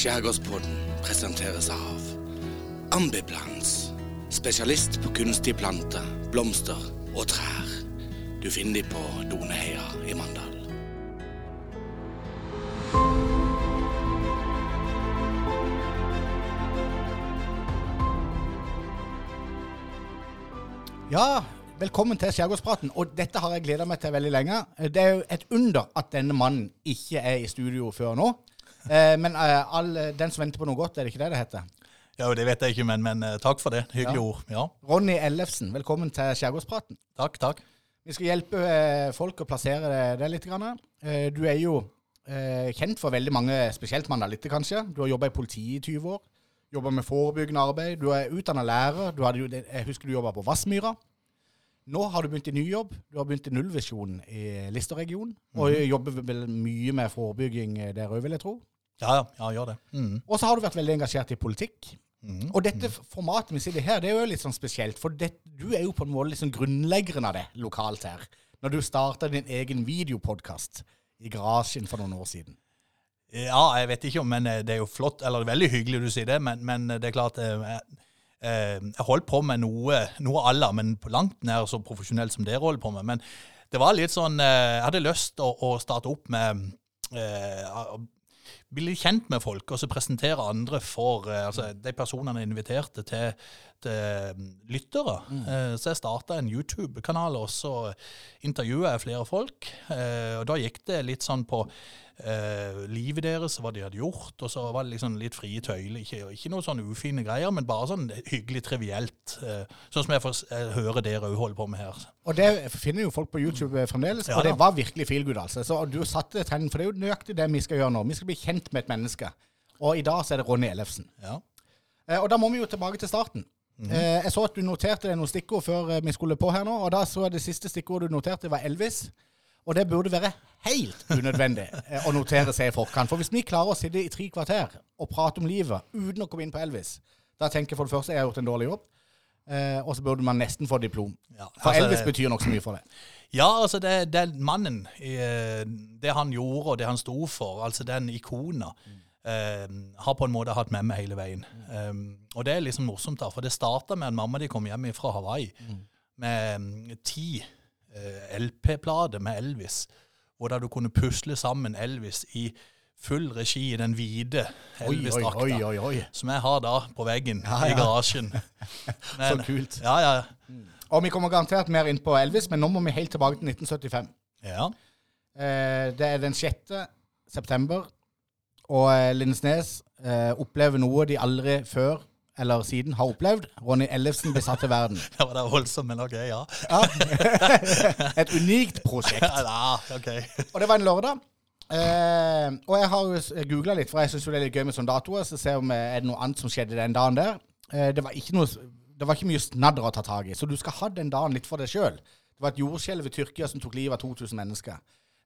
Skjærgårdspodden presenteres av Ambiplans. Spesialist på kunstige planter, blomster og trær. Du finner de på Doneheia i Mandal. Ja, velkommen til Skjærgårdspraten. Og dette har jeg gleda meg til veldig lenge. Det er jo et under at denne mannen ikke er i studio før nå. Eh, men eh, all, den som venter på noe godt, er det ikke det det heter? Ja, det vet jeg ikke, men, men eh, takk for det. Hyggelige Ja. ord. Ja, Ronny Ellefsen, velkommen til Skjærgårdspraten. takk, takk. Vi skal hjelpe eh, folk å plassere det, litt. Grann. Eh, du er jo eh, kjent for veldig mange, spesielt mandalitter kanskje. Du har jobba i politiet i 20 år. Jobba med forebyggende arbeid. Du er utdanna lærer. Du hadde jeg husker du jobba på Vassmyra. Nå har du begynt i ny jobb. Du har begynt i nullvisjonen i Lister-regionen. Og jobber vel mye med forebygging der òg, vil jeg tro. Ja, ja, ja, gjør det. Mm. Og så har du vært veldig engasjert i politikk. Mm. Og dette formatet vi sitter her, det er jo litt sånn spesielt. For det, du er jo på en måte liksom grunnleggeren av det lokalt her. Når du starta din egen videopodkast i garasjen for noen år siden. Ja, jeg vet ikke om, men eh, det er jo flott, eller veldig hyggelig du sier det, men, men det er klart eh, jeg, eh, jeg holdt på med noe, noe alle, men på langt nær så profesjonelt som dere holder på med. Men det var litt sånn eh, Jeg hadde lyst til å, å starte opp med eh, bli litt kjent med folk, og så presentere andre for eh, altså, de personene jeg inviterte til, til mm, lyttere. Mm. så jeg starta en YouTube-kanal, og så intervjua jeg flere folk. Eh, og da gikk det litt sånn på eh, livet deres, hva de hadde gjort, og så var det liksom litt frie tøyler. Ikke, ikke noe sånn ufine greier, men bare sånn hyggelig trivielt. Eh, sånn som jeg får s- eh, hører dere òg holder på med her. Og det finner jo folk på YouTube eh, fremdeles, Ja og det var virkelig feel good, altså. Så du satte trenden, for det er jo nøyaktig det vi skal gjøre nå. Vi skal bli kjent med et menneske. Og i dag så er det Ronny Ellefsen. Ja. Eh, og da må vi jo tilbake til starten. Mm -hmm. jeg så at du noterte deg noen stikkord før vi skulle på her nå, og da så jeg det siste stikkordet du noterte, var Elvis. Og det burde være helt unødvendig eh, å notere seg i forkant. For hvis vi klarer å sitte i tre kvarter og prate om livet uten å komme inn på Elvis, da tenker jeg for det første jeg har gjort en dårlig jobb, eh, og så burde man nesten få diplom. Ja, For altså, Elvis betyr nok så mye for det. Ja, altså det, det mannen, eh, det han gjorde og det han sto for, altså den ikona, eh, har på en måte hatt med meg hele veien. Um, og det er liksom morsomt, da, for det starta med at mamma de kom hjem fra Hawaii med mm, ti eh, LP-plater med Elvis, hvor da du kunne pusle sammen Elvis i full regi i den hvite Elvis-drakta. Som jeg har da på veggen Ja, i garasjen. garasjen. Så kult. Ja, ja. Og vi kommer garantert mer inn på Elvis, men nå må vi helt tilbake til 1975. ja. Eh, det er den 6. september, og eh, Lindesnes eh, opplever noe de aldri før eller siden har opplevd. Ronny Ellefsen ble satt til verden. Det var da voldsomt, men ok, ja. Ja. Et unikt prosjekt. ja ok. Og det var en lørdag. Eh, og jeg har googla litt, for jeg syns det er litt gøy med sånne datoer. Så vi om eh, er det noe annet som skjedde den dagen der. Eh, det, var ikke noe, det var ikke mye snadder å ta tak i, så du skal ha den dagen litt for deg sjøl. Det var et jordskjelv i Tyrkia som tok livet av 2000 mennesker.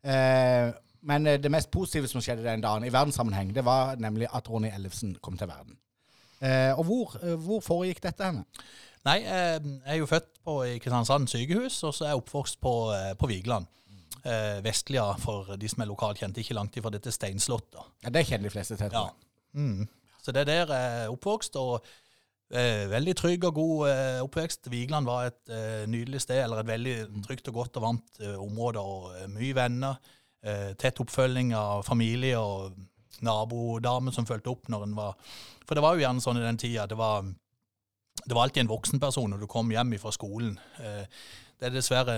Eh, men eh, det mest positive som skjedde den dagen, i verdenssammenheng, det var nemlig at Ronny Ellefsen kom til verden. Eh, og hvor, eh, hvor foregikk dette henne? Nei, eh, jeg er jo født på i Kristiansand sykehus, og så er jeg oppvokst på, på Vigeland. Eh, Vestlia, for de som er lokalt kjente, ikke langt ifra dette steinslottet. Ja, Det kjenner de fleste til. Ja. Mm. Så det er der jeg er oppvokst, og eh, veldig trygg og god eh, oppvekst. Vigeland var et eh, nydelig sted, eller et veldig trygt og godt og varmt område, og mye venner. Eh, tett oppfølging av familie og nabodamer som fulgte opp når en var For det var jo gjerne sånn i den tida, det var det var alltid en voksenperson når du kom hjem fra skolen. Eh, Det er dessverre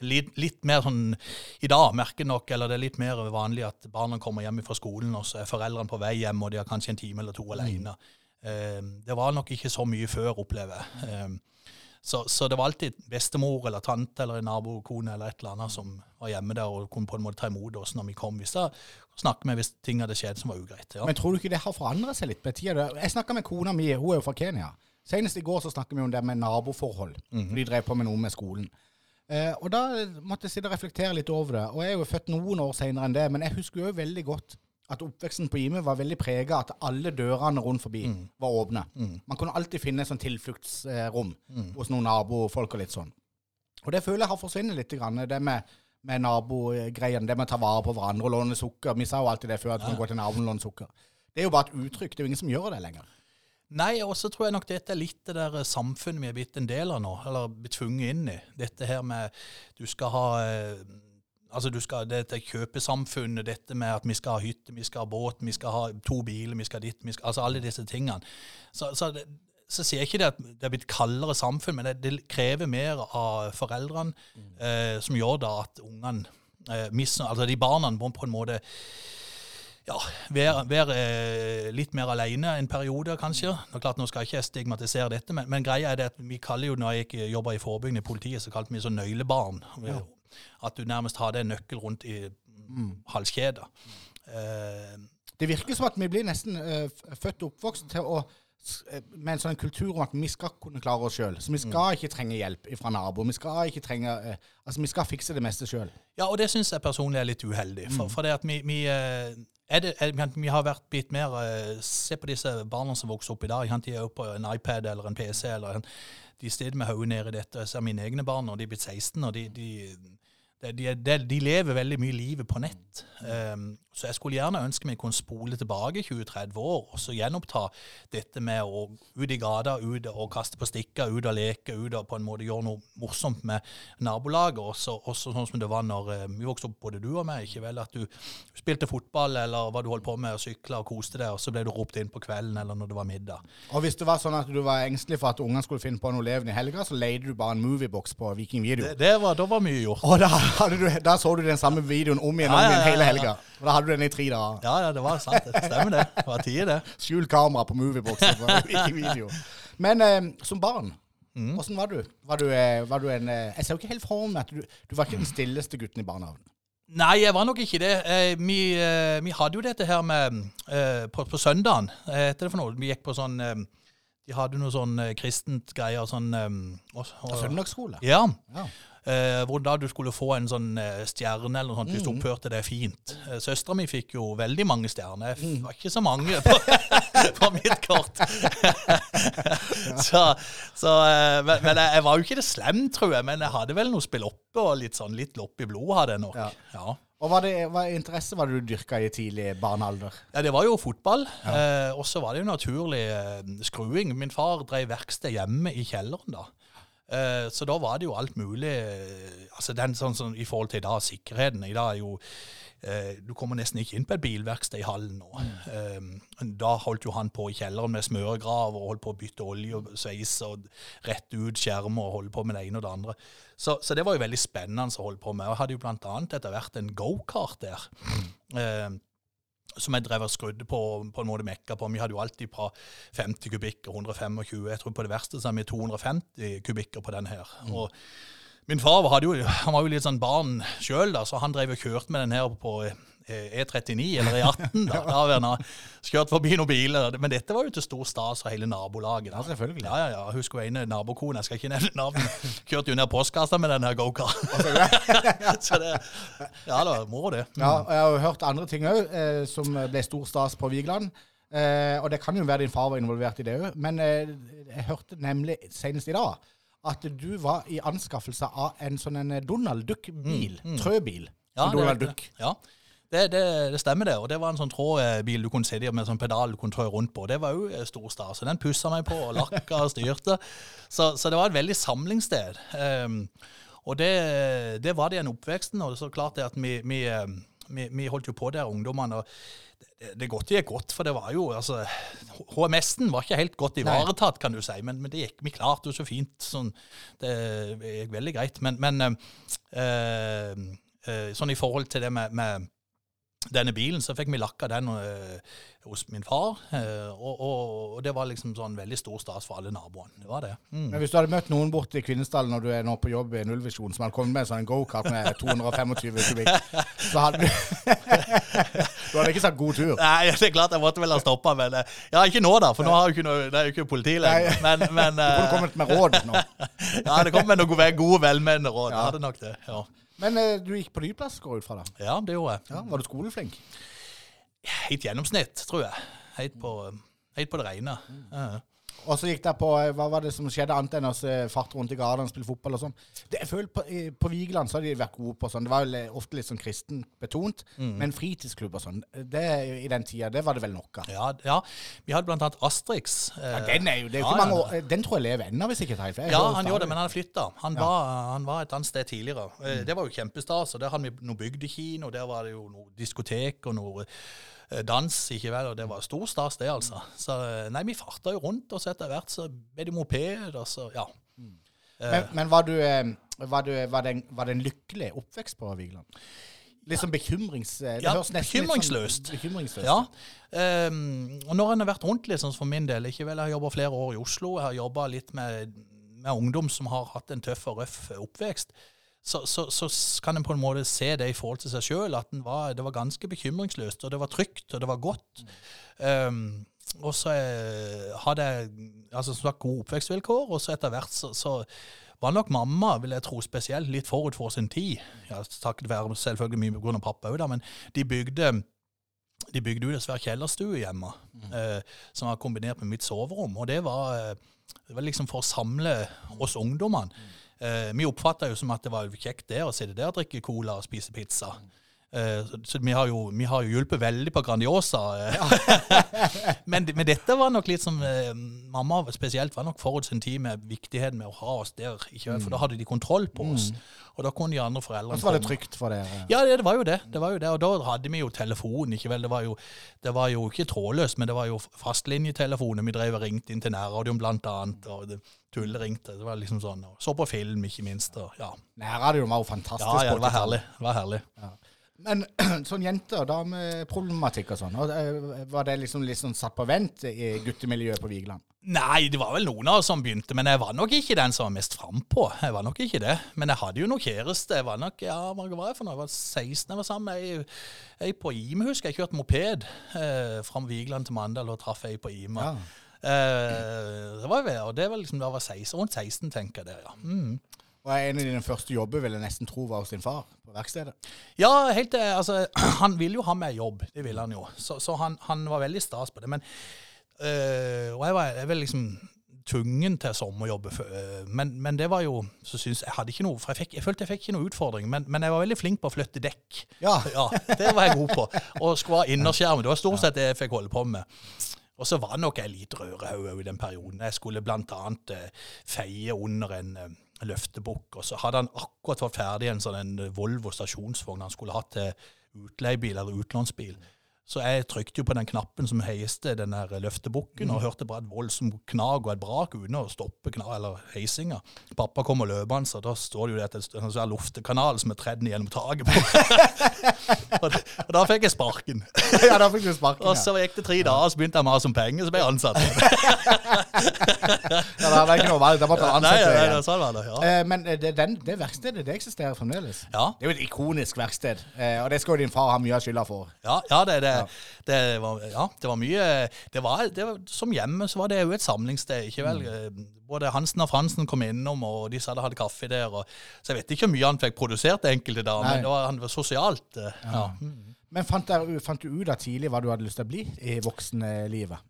litt, litt mer sånn i dag, merker nok, eller det er litt mer vanlig at barna kommer hjem fra skolen, og så er foreldrene på vei hjem, og de har kanskje en time eller to alene. Mm. Det var nok ikke så mye før, opplever jeg. Så, så det var alltid bestemor eller tante eller en nabokone eller et eller annet som var hjemme der og kunne på en måte ta imot oss når vi kom. Hvis da snakke med hvis ting hadde skjedd som var ugreit. Ja. Men tror du ikke det har forandra seg litt med tida? Jeg snakka med kona mi, hun er jo fra Kenya. Senest i går så snakket vi om det med naboforhold. Mhm. De drev på med noe med skolen. Eh, og da måtte jeg sitte og reflektere litt over det. Og jeg er jo født noen år senere enn det, men jeg husker jo veldig godt at oppveksten på Ime var veldig prega av at alle dørene rundt forbi var åpne. Man kunne alltid finne et sånn tilfluktsrom hos noen nabofolk og litt sånn. Og det føler jeg har forsvunnet litt, grann, det med, med nabogreiene, det med å ta vare på hverandre og låne sukker. Vi sa jo alltid det før, at du kan gå til naboen og låne sukker. Det er jo bare et uttrykk. Det er jo ingen som gjør det lenger. Nei, og så tror jeg nok dette er litt det der samfunnet vi er blitt en del av nå, eller blitt tvunget inn i. Dette her med du skal ha eh, Altså du skal, Dette kjøpesamfunnet, dette med at vi skal ha hytte, vi skal ha båt, vi skal ha to biler, vi skal ditt vi skal, Altså alle disse tingene. Så, så, det, så sier jeg ikke det at det er blitt kaldere samfunn, men det, det krever mer av foreldrene, eh, som gjør da at ungene eh, mister Altså de barna må på en måte ja, være, være eh, litt mer alene en periode, kanskje. Nå, klart, nå skal jeg ikke stigmatisere dette, men, men greia er det at vi kaller jo, når jeg jobba i forebyggende i politiet, så kalte vi så nøylebarn. Ja. At du nærmest har det nøkkel rundt i mm, halskjeda. Eh, Det virker som at vi blir nesten eh, født og oppvokst til å eh, med en sånn kultur om at vi skal kunne klare oss sjøl. Så vi skal ikke trenge hjelp fra naboer. Vi skal ikke trenge Altså, vi skal fikse det meste sjøl. Ja, og det syns jeg personlig er litt uheldig. For, for det at vi, vi, det, vi har vært blitt mer Se på disse barna som vokser opp i dag. De er jo på en iPad eller en PC. eller en, De sitter med hodet nede i dette. Jeg ser mine egne barn, og de er blitt 16, og de, de, de, de, de, lever veldig mye livet på nett. Um, så jeg skulle gjerne ønske vi kunne spole tilbake 20-30 år og så gjenoppta dette med å ut i gata, ut og kaste på stikker, ut og leke, ut og på en måte gjøre noe morsomt med nabolaget. Også, også sånn som det var når eh, vi vokste opp, både du og meg. ikke vel, At du spilte fotball eller hva du holdt på med, og sykla og koste deg, og så ble du ropt inn på kvelden eller når det var middag. Og hvis det var sånn at du var engstelig for at ungene skulle finne på noe levende i helga, så leide du bare en moviebox på Viking Video. Det, det var, da var mye gjort. Og da, du, da så du den samme videoen om igjen, om igjen hele helga. Og da hadde du den i tre dager. Ja, ja, det var sant. Det stemmer det. Det var tider, det. Skjult kamera på movieboxen på Viking Video. Men eh, som barn, Mm. åssen var du? Var du, eh, var du en eh, Jeg ser jo ikke helt for meg at du, du var ikke den stilleste gutten i barnehagen. Nei, jeg var nok ikke det. Eh, vi, eh, vi hadde jo dette her med eh, På, på søndagen, heter det for noe? Vi gikk på sånn De hadde noe sånn kristent greier sånn eh, og, og, Søndagsskole. Ja. Ja. Eh, hvor da du skulle få en sånn eh, stjerne eller noe sånt hvis du oppførte deg fint. Eh, Søstera mi fikk jo veldig mange stjerner. Det var ikke så mange på, på mitt kort. så, så, eh, men, men jeg, var jo ikke det slem, tror jeg. Men jeg hadde vel noe spill oppe og litt sånn litt lopp i blodet hadde jeg nok. Ja. Ja. Og hva, det, hva interesse var det du dyrka i tidlig barnealder? Ja, det var jo fotball. Eh, og så var det jo naturlig eh, skruing. Min far drev verksted hjemme i kjelleren da. Eh, så da var det jo alt mulig. eh, altså den sånn, sånn I forhold til i sikkerheten. I dag er jo eh, Du kommer nesten ikke inn på et bilverksted i hallen nå. Mm. da holdt jo han på i kjelleren med smøregrav og holdt på å bytte olje og sveis og rette ut skjermer og holde på med det ene og det andre. Så, så det var jo veldig spennende å holde på med. Jeg hadde jo annet etter hvert en gokart der. Eh, som jeg drev og skrudde på på en måte mekka på. Vi hadde jo alltid fra 50 kubikker, 125. Jeg tror på det verste så er vi 250 kubikker på den her. Og min far hadde jo, han var jo litt sånn barn sjøl, så han drev og kjørte med den her på eh, E39 eller E18. da, da vi han kjørt forbi noen biler. Men dette var jo til stor stas for hele nabolaget. da. Ja, selvfølgelig. Ja, ja, ja. Husker jo ene nabokone, jeg skal ikke nevne navn, kjørte jo ned postkassa med den her gokaren. så det Ja da, må det. Ja, og jeg har jo hørt andre ting òg, eh, som ble stor stas på Vigeland. Eh, og det kan jo være din far var involvert i det òg. Men eh, jeg hørte nemlig senest i dag at du var i anskaffelse av en sånn en Donald Duck-bil. Trøbil. Ja, en det, Donald Duck. ja. Det, det, det stemmer, det. Og det var en sånn trådbil du kunne sitte i med sånn pedal du kunne trå rundt på. Det var jo eh, stor stas. Så den pussa meg på og lakka og styrte. Så, så det var et veldig samlingssted. Um, og det, det var det en oppveksten. Og så klart det at vi, vi, eh, vi, vi holdt jo på der, ungdommene. og det, det godt gikk godt, for det var jo altså, HMS-en var ikke helt godt ivaretatt, kan du si, men, men det gikk, vi klarte jo så fint. Sånn, det gikk veldig greit. Men, men øh, øh, sånn i forhold til det med, med denne bilen, så fikk vi lakka den eh, hos min far. eh, og, og, og det var liksom sånn veldig stor stas for alle naboene. Det var det. Mm. Men hvis du hadde møtt noen borte i Kvinesdal når du er nå på jobb i Nullvisjonen, som hadde kommet med en sånn gokart med 225 kubikk, så hadde du Du hadde ikke sagt god tur. Nei, det er klart jeg måtte vel ha stoppa, men eh, Ja, ikke nå, da, for nå har jeg jo ikke noe, det er jo ikke politi lenger. Men, men Du kunne kommet med råd nå. ja, det kom med noen gode, velmenende råd. Ja. Ja. Hadde nok det. Ja. Men eh, du gikk på nyplass, går jeg ut fra det? ja, det gjorde jeg. Ja, var du skoleflink? Helt gjennomsnitt, tror jeg. Helt på, helt på det rene. Ja. Og så gikk det på eh, Hva var det som skjedde annet enn å farte fart rundt i gatene og spille fotball og sånn? Det, jeg føler På, på Vigeland så har de vært gode på sånn. Det var vel eh, ofte litt sånn kristen betont. Men fritidsklubb og sånn, det i den tida, det var det vel nok av. Ja, ja. Vi hadde blant annet Asterix. eh, Ja, den er jo, det er jo Ja, ikke mange år eh, Den tror jeg lever ennå, hvis ikke jeg tar feil. for Ja, han gjorde det, men han flytta. Han, var, han var et annet sted tidligere. Mm. Det var jo kjempestas. og Der hadde vi noe bygdekino, der var det jo noe diskotek og noe eh, dans, ikke vel, og det var stor stas, det, altså. Så eh, nei, vi farta jo rundt, og så etter hvert så ble det moped, og så ja. Men, men var, du, eh, var, du, var, det en, var det en lykkelig oppvekst på Vigeland? Litt sånn bekymrings... eh, Det Ja, høres nesten litt bekymringsløst. Sånn, bekymringsløst. Ja. Um, og når en har vært rundt litt, sånn for min del ikke vel, Jeg har jobba flere år i Oslo. Jeg har jobba litt med, med ungdom som har hatt en tøff og røff oppvekst. Så, så, så kan en på en måte se det i forhold til seg sjøl, at den var, det var ganske bekymringsløst. Og det var trygt, og det var godt. Ehm, og så eh, hadde jeg altså, som sagt, gode oppvekstvilkår, og så etter hvert så, så var nok mamma, vil jeg tro spesielt, litt forut for sin tid. Ja, takket være selvfølgelig mye pga. pappa òg, men de bygde de bygde jo dessverre kjellerstue hjemme, eh, som var kombinert med mitt soverom. Og det var, eh, det var liksom for å samle oss ungdommene. Eh, vi oppfatta jo som at det var kjekt der å sitte der og drikke cola og spise pizza. Eh, så så vi, har jo, vi har jo hjulpet veldig på Grandiosa. eh. men, men dette var nok litt som eh, Mamma spesielt var nok forut sin tid med viktigheten med å ha oss der. Ikke? For da hadde de kontroll på oss. Og da kunne de andre foreldrene Og så var det trygt for dere. Ja, det, det var jo det. det var jo det. Og da hadde vi jo telefon. ikke vel? Det var jo, det var jo ikke trådløst, men det var jo fastlinjetelefoner. Vi drev og ringte inn til nærradioen blant annet, og det tulleringte. Det var liksom sånn. Og så på film, ikke minst. Og, ja. Nærradioen var jo fantastisk. ja, ja, det var herlig. Det var herlig. Men sånn jente- og dameproblematikk og sånn, eh, var det liksom, litt sånn satt på vent i guttemiljøet på Vigeland? Nei, det var vel noen av oss som begynte, men jeg var nok ikke den som var mest frampå. Jeg var nok ikke det. Men jeg hadde jo noe kjæreste. Jeg var nok, ja, hva var jeg for noe? Jeg var 16 jeg var sammen med ei, på Ime, husker jeg. Kjørte moped eh, fra Vigeland til Mandal og traff ei på Ime. Ja. Eh, det var, og det var liksom da jeg var 16, rundt 16, tenker jeg det, ja. Mm. Og en av dine første jobber vil jeg nesten tro var hos din far på verkstedet. Ja, helt, eh, altså, han ville jo ha meg jobb, det ville han jo. Så, så han, han var veldig stas på det. Men, øh, og jeg var, jeg var liksom tvungen til sommerjobb. øh, Men, men det var jo så synes Jeg hadde ikke noe, for jeg, fikk, jeg følte jeg fikk ikke noe utfordring, men, men jeg var veldig flink på å flytte dekk. Ja. Ja, Det var jeg god på. Og skulle ha innerskjerm, Det var stort sett det jeg fikk holde på med. Og så var nok jeg litt rørehaug i den perioden. Jeg skulle blant annet eh, feie under en eh, løftebukk, og så hadde han akkurat fått ferdig en sånn en Volvo stasjonsvogn han skulle hatt til utleiebil eller utlånsbil. Så jeg trykte jo på den knappen som heiste den der løftebukken, og hørte bare et voldsomt knag og et brak uten å stoppe kna eller heisinga. Pappa kom og løp han, så da står det jo det at en sånn luftekanal som er tredd gjennom taket på. og, da, og da fikk jeg sparken. ja, da fikk du sparken. ja. Og så gikk det tre dager, så begynte jeg å mase om penger, så ble jeg ansatt. Ja, det var ikke noe valg. Da måtte du ansette deg sånn var det. Ja. Eh, Men eh, det, den, det verkstedet det eksisterer fremdeles. Ja. Det er jo et ikonisk verksted, eh, og det skal jo din far ha mye av skylda for. Ja, ja, det, det, Det, var, ja, det var mye det var, det var, Som hjemme så var det jo et samlingssted. ikke vel? Mm. Både Hansen og Fransen kom innom, og de satt og hadde kaffe der. Og, så jeg vet ikke hvor mye han fikk produsert enkelte da, Nei. men det var, han var sosialt. Ja. Ja. Men fant, der, fant du ut av tidlig hva du hadde lyst til å bli i voksenlivet?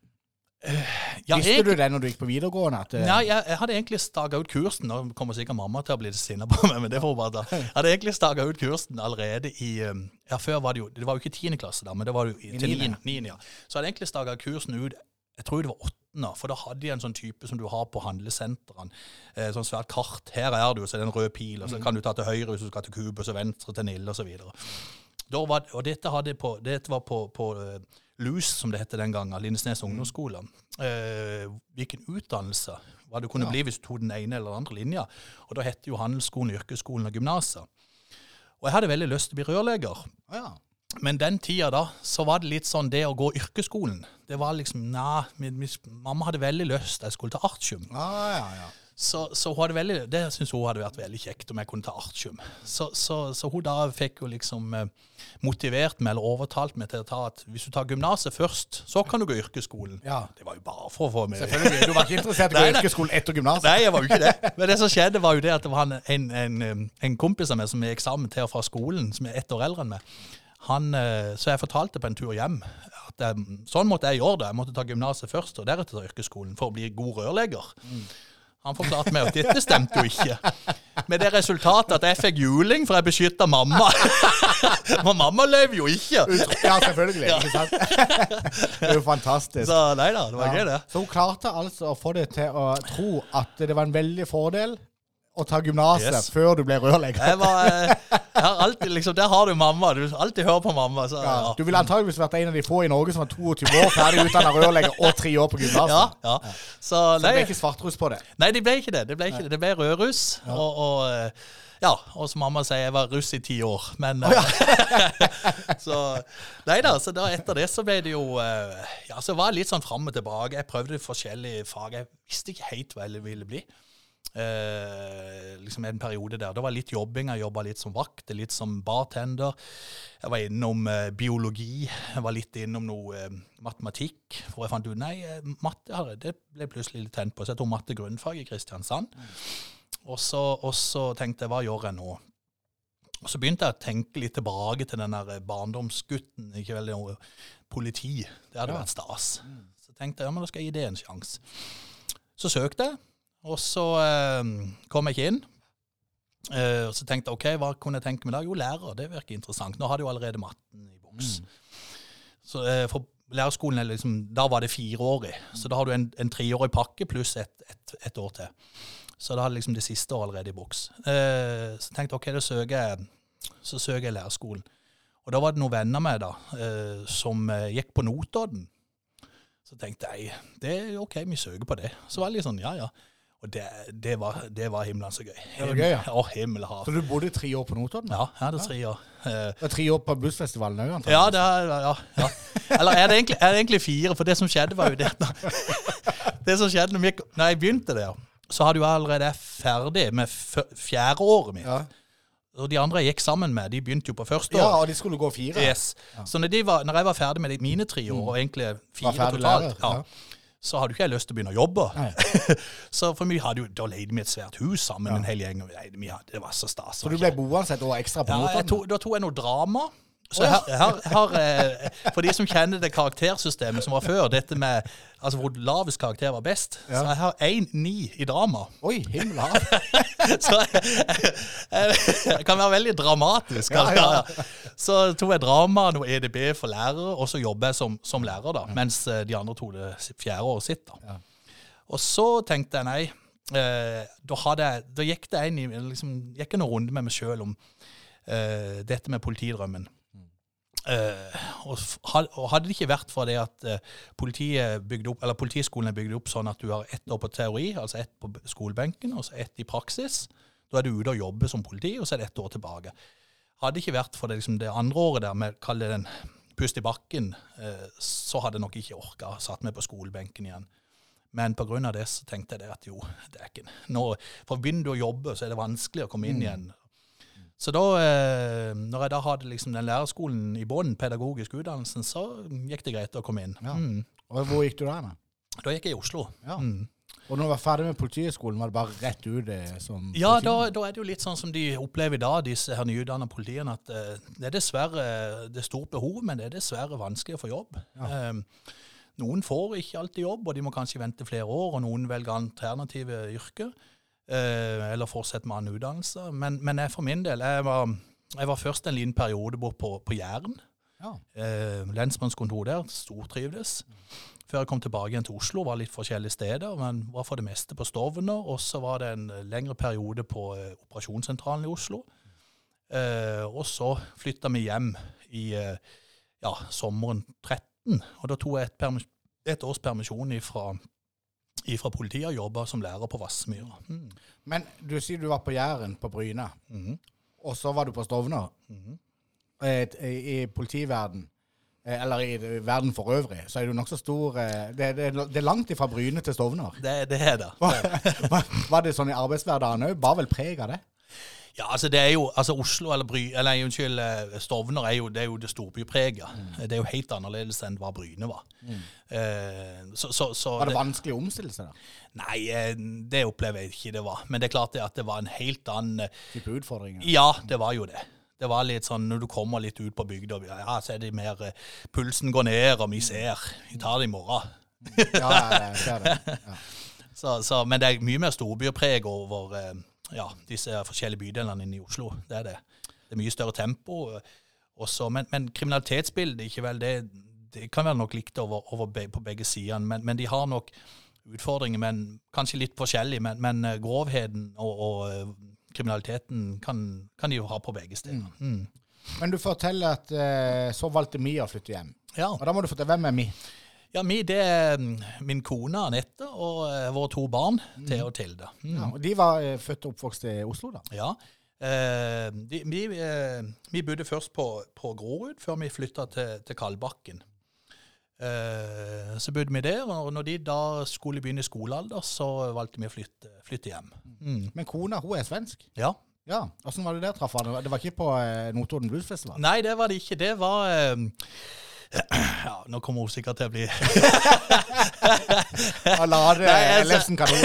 Ja, Visste jeg, du det når du gikk på videregående? At, eh, Nei, jeg, jeg hadde egentlig staga ut kursen. Nå kommer sikkert mamma til å bli sinna på meg, men det får hun bare ta. Jeg hadde egentlig staga ut kursen allerede i um, Ja, før var det jo Det var jo ikke tiende klasse da, men det var jo i- til niende. Ja. Så jeg hadde egentlig staga kursen ut jeg tror det var åttende, for da hadde jeg en sånn type som du har på handlesentrene. Eh, sånn svært kart. Her er du, så er det en rød pil, og så kan du ta til høyre hvis du skal til Kubus, og venstre til Nille, osv. Og dette, hadde jeg på, dette var på, på eh, LUS, som det het den gangen, Lindesnes ungdomsskole. Eh, hvilken utdannelse hva du kunne Ja. bli hvis du tok den ene eller den andre linja. Og da het jo handelsskolen, yrkesskolen og gymnaset. Og jeg hadde veldig lyst til å bli rørlegger. Ja. Men den tida da, så var det litt sånn det å gå yrkesskolen. Det var liksom, nei, mamma hadde veldig lyst jeg skulle til artium. Ja, ja, ja. Så, så veldig, det syntes hun hadde vært veldig kjekt om jeg kunne ta artium. Så, så, så hun da fikk jo liksom eh, motivert meg, eller overtalt meg til å ta at hvis du tar gymnaset først, så kan du gå yrkesskolen. Ja. Det var jo bare for å få meg Selvfølgelig. Du var ikke interessert i å gå yrkesskolen etter gymnaset? Nei, jeg var jo ikke det. Men det som skjedde, var jo det at det var en, en, en, en kompis av meg som gikk sammen til og fra skolen, som er ett år eldre enn meg. han, eh, så jeg fortalte på en tur hjem at jeg, sånn måtte jeg gjøre det. Jeg måtte ta gymnaset først, og deretter ta yrkesskolen for å bli god rørlegger. Han forklarte meg at dette stemte jo ikke. Med det resultatet at jeg fikk juling, for jeg beskytta mamma. For mamma løy jo ikke. Ja, selvfølgelig. Ikke sant? Det er jo fantastisk. Så nei da, det var gøy, det. Så hun klarte altså å få det til å tro at det var en veldig fordel å ta gymnaset Yes. før du ble rørlegger. Eh, liksom, Der har du mamma. Du alltid hører på mamma. Så, Ja, ja. du ville antageligvis vært en av de få i Norge som var 22 år, ferdig utdanna rørlegger og tre år på Ja, gymnaset. ja. Så, Så det ble ikke svartrus på det. nei, det ble ikke det. Det ble, ikke det. Det ble rødruss. Og, og, eh, ja, og som mamma sier, jeg var russ i ti år. Men eh, Så Nei da, så da etter det så ble det jo Ja, så var jeg litt sånn fram og tilbake. Jeg prøvde forskjellige fag. Jeg visste ikke helt hva jeg ville bli. Eh, liksom en periode der. Det var litt jobbing. Jeg jobba litt som vakt, litt som bartender. Jeg var innom eh, biologi. Jeg var litt innom noe eh, matematikk. For jeg fant ut nei, eh, matte det ble plutselig litt tent på. Så jeg tok matte grunnfag i Kristiansand. Og, så, tenkte jeg hva gjør jeg nå? Og så begynte jeg å tenke litt tilbake til den der barndomsgutten. ikke vel, noe Politi. Det hadde Ja. vært stas. Så tenkte jeg ja, men da skal jeg gi det en sjanse. Så søkte jeg, og så eh, kom jeg ikke inn. Eh, og så tenkte jeg ok, hva kunne jeg tenke meg da? Jo, lærer. Det virker interessant. Nå hadde jeg jo allerede matten i boks. Så eh, for lærerskolen er liksom, Da var det fireårig. Så da har du en, en treårig pakke pluss et, et, et år til. Så da hadde jeg liksom det siste året allerede i boks. Eh, så tenkte jeg ok, da søker jeg, så søker jeg lærerskolen. Og da var det noen venner med da, eh, som eh, gikk på Notodden. Så tenkte jeg det er ok, vi søker på det. Så var det litt sånn ja ja. Og det, det, var, det var himmelen så gøy. Det var gøy, ja. Å, himmel og hav. Så du bodde tre år på Notodden? Ja, jeg hadde tre år. Det Og tre år på Bluesfestivalen òg, ja, det er, ja, ja. Eller er det, egentlig, er det egentlig fire? For det som skjedde, var jo det Det som skjedde når, vi, når jeg begynte der, så hadde jo jeg allerede ferdig med fjerde året mitt. Ja. Og de andre jeg gikk sammen med, de begynte jo på første år. ja, og de skulle gå fire. Yes. Så når, de var, når jeg var ferdig med mine tre år, og egentlig fire Mm. Totalt, ja, ja. Så hadde ikke jeg lyst til å begynne å jobbe. Så for vi hadde jo, Da leide vi et svært hus sammen, en hel gjeng. Det var så stas. Så du ble boende et år ekstra på Ja, Notodden? da tok jeg noe drama. Så her, her, har, eh, For de som kjenner det karaktersystemet som var før, dette med altså hvor lavest karakter var best, Ja. så jeg har 1-9 i drama. Oi, himmel. Så jeg, jeg, jeg kan være veldig dramatisk. Ja, ja. Så tok jeg drama, noe EDB for lærere, og så jobber jeg som, som lærer, da, mens eh, de andre tok det fjerde året sitt. da. Ja. Og så tenkte jeg nei. Eh, da, hadde jeg, da gikk det inn i, liksom, gikk en runde med meg sjøl om eh, dette med politidrømmen. Eh, og, hadde det ikke vært for det at eh, politiet bygde opp, eller politiskolen er bygd opp sånn at du har ett år på teori, altså ett på skolebenken, og så ett i praksis. Da er du ute og jobber som politi, og så er det ett år tilbake. Hadde det ikke vært for det, liksom, det andre året der med kall det den pust i bakken, uh, så hadde jeg nok ikke orka satt meg på skolebenken igjen. Men pga. det så tenkte jeg det at jo, det er ikke nå, For begynner du å jobbe, så er det vanskelig å komme inn igjen. Så da, eh, når jeg da hadde liksom den lærerskolen i bunnen, pedagogisk utdannelsen, så gikk det greit å komme inn. Ja. Mm. Og hvor gikk du da? da? Da gikk jeg i Oslo. Ja. Mm. Og når du var ferdig med Politihøgskolen, var det bare rett ut Det, som Ja, da, da er det jo litt sånn som de opplever i dag, disse her nyutdanna politiene, at uh, det er dessverre det er stort behov, men det er dessverre vanskelig å få jobb. Ja. Um, noen får ikke alltid jobb, og de må kanskje vente flere år, og noen velger alternative yrker, eh, eller fortsette med annen utdannelse. Men, men jeg for min del, jeg var, jeg var først en liten periode bort på, på Jæren, Ja. eh, lensmannskontor der, stortrivdes. Før jeg kom tilbake igjen til Oslo, var litt forskjellige steder, men var for det meste på Stovner. Og så var det en eh, lengre periode på eh, operasjonssentralen i Oslo. Eh, og så flytta vi hjem i eh, ja, sommeren 13, og da tok jeg et, et års permisjon ifra, ifra politiet og jobba som lærer på Vassmyra. Mm. Men du sier du var på Jæren, på Bryne, Mhm. og så var du på Stovner. Eh, I, I politiverden, eh, eller i verden for øvrig, så er du nokså stor eh, det, det, det er langt ifra Bryne til Stovner. Det, det er det. Var, var det sånn i arbeidshverdagen òg? Bar vel preg av det? Ja, altså det er jo, altså Oslo eller Bry, eller unnskyld, eh, Stovner er jo det, er jo det storbypreget. Det er jo helt annerledes enn hva Bryne var. Eh, så, så, så Var det vanskelig å omstille seg? da? Nei, eh, det opplever jeg ikke det var. Men det er klart det at det var en helt annen eh, Type utfordringer? Ja, det var jo det. Det var litt sånn når du kommer litt ut på bygda, ja, så er det mer Pulsen går ned, og vi ser. Vi tar det i morgen. Ja, jeg ser det. Ja. Så, så, men det er mye mer storbypreg over ja, disse forskjellige bydelene inne i Oslo. Det er det. Det er mye større tempo. eh, Også, men, men kriminalitetsbildet ikke vel, det, det kan være nok likt over, over be, på begge sidene. Men, men de har nok utfordringer, men kanskje litt forskjellig. Men, men eh, grovheten og, og eh, kriminaliteten kan, kan de jo ha på begge steder. Mm. Men du forteller at så valgte Mi å flytte hjem. Ja. Og da må du fortelle hvem er Mi? Ja, mi det er mm, min kone Anette og eh, våre to barn, Thea og Tilde. Mm. Ja, og de var eh, født og oppvokst i Oslo, da? Ja. Eh, de, vi, eh, vi bodde først på, på Grorud før vi flytta til, til Kalbakken. Eh, så bodde vi der, og når de da skulle begynne i skolealder, så valgte vi å flytte, flytte hjem. Mm. Men kona, hun er svensk? Ja. Ja. Åssen var det der traff han? Det var ikke på eh, Notodden Bluesfestival? Nei, det var det ikke. Det var eh, Ja, nå kommer hun sikkert til å bli Han lade altså- Ellefsen kanon.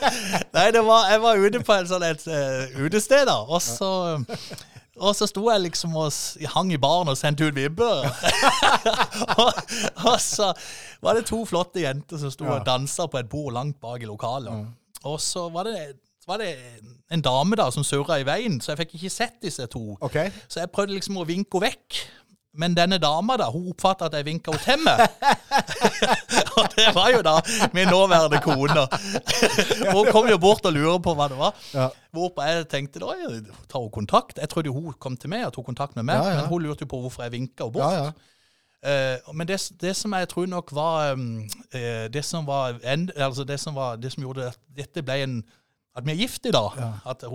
Nei, det var, jeg var ute på en sånn et uh, utested, da, og så og så sto jeg liksom og hang i baren og sendte ut vibber. og, og så var det to flotte jenter som sto Ja. og dansa på et bord langt bak i lokalet. Og så var det, var det en dame da som surra i veien, så jeg fikk ikke sett disse to. Okay. Så jeg prøvde liksom å vinke henne vekk. Men denne dama da, hun oppfatta at jeg vinka henne til meg. og det var jo da min nåværende kone. hun kom jo bort og lurer på hva det var. Ja. Hvorpå jeg tenkte da, tar hun kontakt? Jeg trodde hun kom til meg og tok kontakt med meg, Ja, ja. men hun lurte jo på hvorfor jeg vinka henne bort. Ja, ja. Eh, men det, det som jeg tror nok var um, uh, Det som var en, altså det som var Det som gjorde at dette ble en At vi er gift i dag.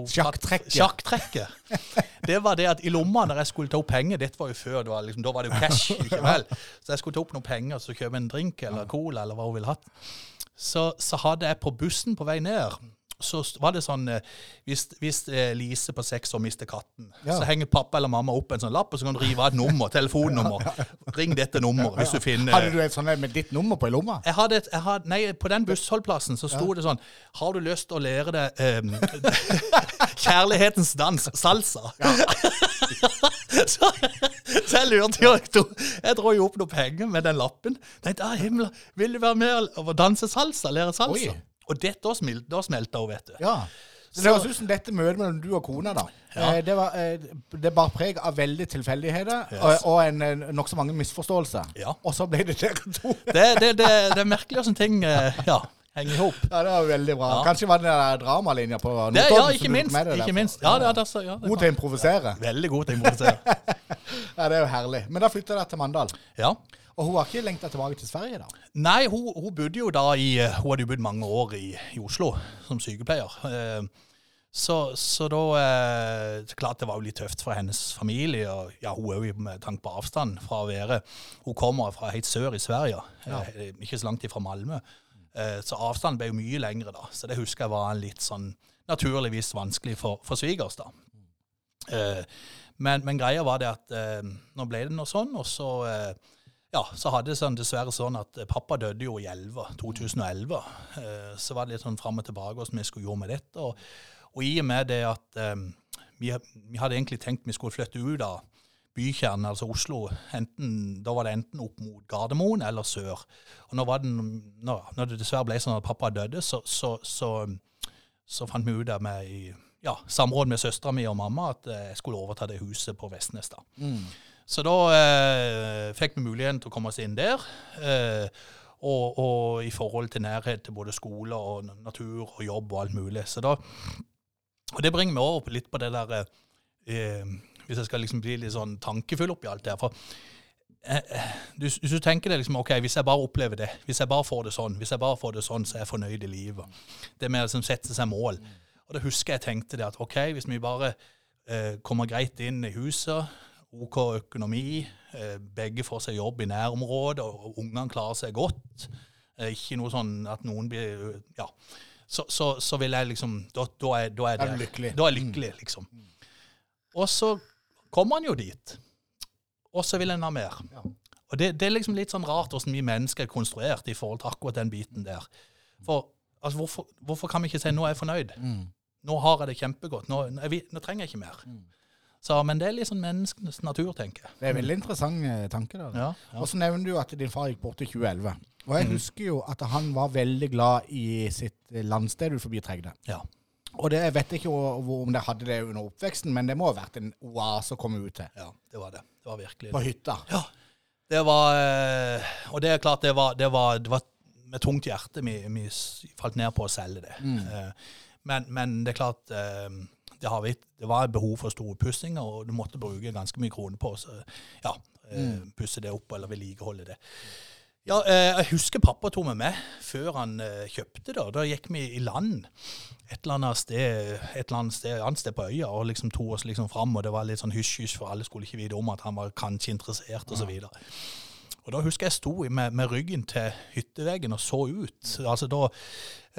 Sjakktrekket. Sjakktrekket. Det var det at i lomma når jeg skulle ta opp penger Dette var jo før, var liksom, da var det jo cash. ikke vel? Så jeg skulle ta opp noen penger og kjøpe en drink eller cola eller hva hun ville hatt. Så, så hadde jeg på bussen på vei ned så var det sånn eh, Hvis, hvis eh, Lise på seks år mister katten, Ja. så henger pappa eller mamma opp en sånn lapp, og så kan du rive av et nummer, telefonnummer. Ring dette nummeret hvis du finner Hadde du et sånt med ditt nummer på i lomma? jeg hadde et, jeg hadde, nei, På den bussholdplassen så sto det sånn Har du lyst til å lære deg um, kjærlighetens dans, salsa? så, så jeg lurte jo Jeg dro jo opp noen penger med den lappen. Tenkte, ah, himmel, Vil du være med og danse salsa? Lære salsa? Oi. Og det, da, smil, da smelta hun, vet du. Ja. Så det høres ut som dette møtet mellom du og kona, da. Ja. Eh, det, var, eh, det bar preg av veldig tilfeldigheter Yes. og, og en nokså mange misforståelser. Ja. Og så ble det dere to. Det, det, det, det er merkelig hvordan ting eh, ja, henger i hop. Ja, det var veldig bra. Ja. Kanskje var det den dramalinja på Notodden ja, ikke minst. med deg Ikke minst. Ja, det, det, ja, det, God til å improvisere. Veldig god til å improvisere. Ja, det er jo herlig. Men da flytta dere til Mandal. Ja. Og hun har ikke lengta tilbake til Sverige, da? Nei, hun, hun bodde jo da i eh, Hun hadde jo bodd mange år i, i Oslo som sykepleier. Eh, Så, så da eh, Klart det var jo litt tøft for hennes familie. og ja, Hun er jo med tanke på avstand fra å være Hun kommer fra helt sør i Sverige, eh, ikke så langt ifra Malmö. Eh, Så avstanden ble jo mye lengre da. Så det husker jeg var en litt sånn naturligvis vanskelig for, for svigers. da. Eh, Men, men greia var det at eh, nå ble det noe sånn, og så eh, ja, så hadde det sånn, dessverre sånn at eh, pappa døde jo i 11, 2011. Eh, så var det litt sånn fram og tilbake hvordan vi skulle gjøre med dette. Og, og i og med det at um, vi, vi hadde egentlig tenkt vi skulle flytte ut av bykjernen, altså Oslo, enten, da var det enten opp mot Gardermoen eller sør. Og når, det, når, når det dessverre ble sånn at pappa døde, så, så, så, så fant vi ut av med i ja, samråd med søstera mi og mamma at jeg skulle overta det huset på Vestnes. da. Så da eh, fikk vi muligheten til å komme oss inn der. Eh, og, og i forhold til nærhet til både skole og natur og jobb og alt mulig. Så da, og det bringer meg over på litt på det der eh, eh, Hvis jeg skal liksom bli litt sånn tankefull oppi alt det her. For eh, eh, hvis du tenker det liksom, ok, hvis jeg bare opplever det, hvis jeg bare får det sånn, hvis jeg bare får det sånn, så er jeg fornøyd i livet. Det med å liksom sette seg mål. Og da husker jeg tenkte det at ok, hvis vi bare eh, kommer greit inn i huset, OK økonomi, eh, begge får seg jobb i nærområdet, og, ungene klarer seg godt. Eh, ikke noe sånn at noen blir Ja. Så, så, så vil jeg liksom Da, da, er, da er det, er lykkelig. Da er jeg lykkelig, liksom. Og så kommer han jo dit. Og så vil en ha mer. Ja. Og det, det er liksom litt sånn rart hvordan vi mennesker er konstruert i forhold til akkurat den biten der. For altså, hvorfor, hvorfor kan vi ikke si 'nå er jeg fornøyd'? Nå har jeg det kjempegodt. Nå, nå, vi, nå trenger jeg ikke mer. Så, men det er litt sånn menneskenes natur, tenker jeg. Det er en veldig interessant eh, tanke. Ja, ja. Og så nevner du at din far gikk bort i 2011. Og jeg Mhm. husker jo at han var veldig glad i sitt eh, landsted utenfor Tregde. ja. Og det jeg vet ikke hvor, om det hadde det under oppveksten, men det må ha vært en oase å komme ut til. Ja, det var det. Det var virkelig På det. hytta. Ja, det var eh, Og det er klart, det var, det var, det var med tungt hjerte vi, vi falt ned på å selge det. Eh, Men, men det er klart eh, det, har vi, det var behov for store pussinger, og du måtte bruke ganske mye kroner på å ja, mm. pusse det opp eller vedlikeholde det. Ja, eh, jeg husker pappa tok meg med før han eh, kjøpte og Da gikk vi i land et eller annet sted, et eller annet sted, annet sted på øya og liksom tok oss liksom fram. Og det var litt sånn hysj-hysj, for alle skulle ikke vite om at han var kanskje interessert osv. Og, og da husker jeg sto med, med ryggen til hytteveggen og så ut. Altså Da,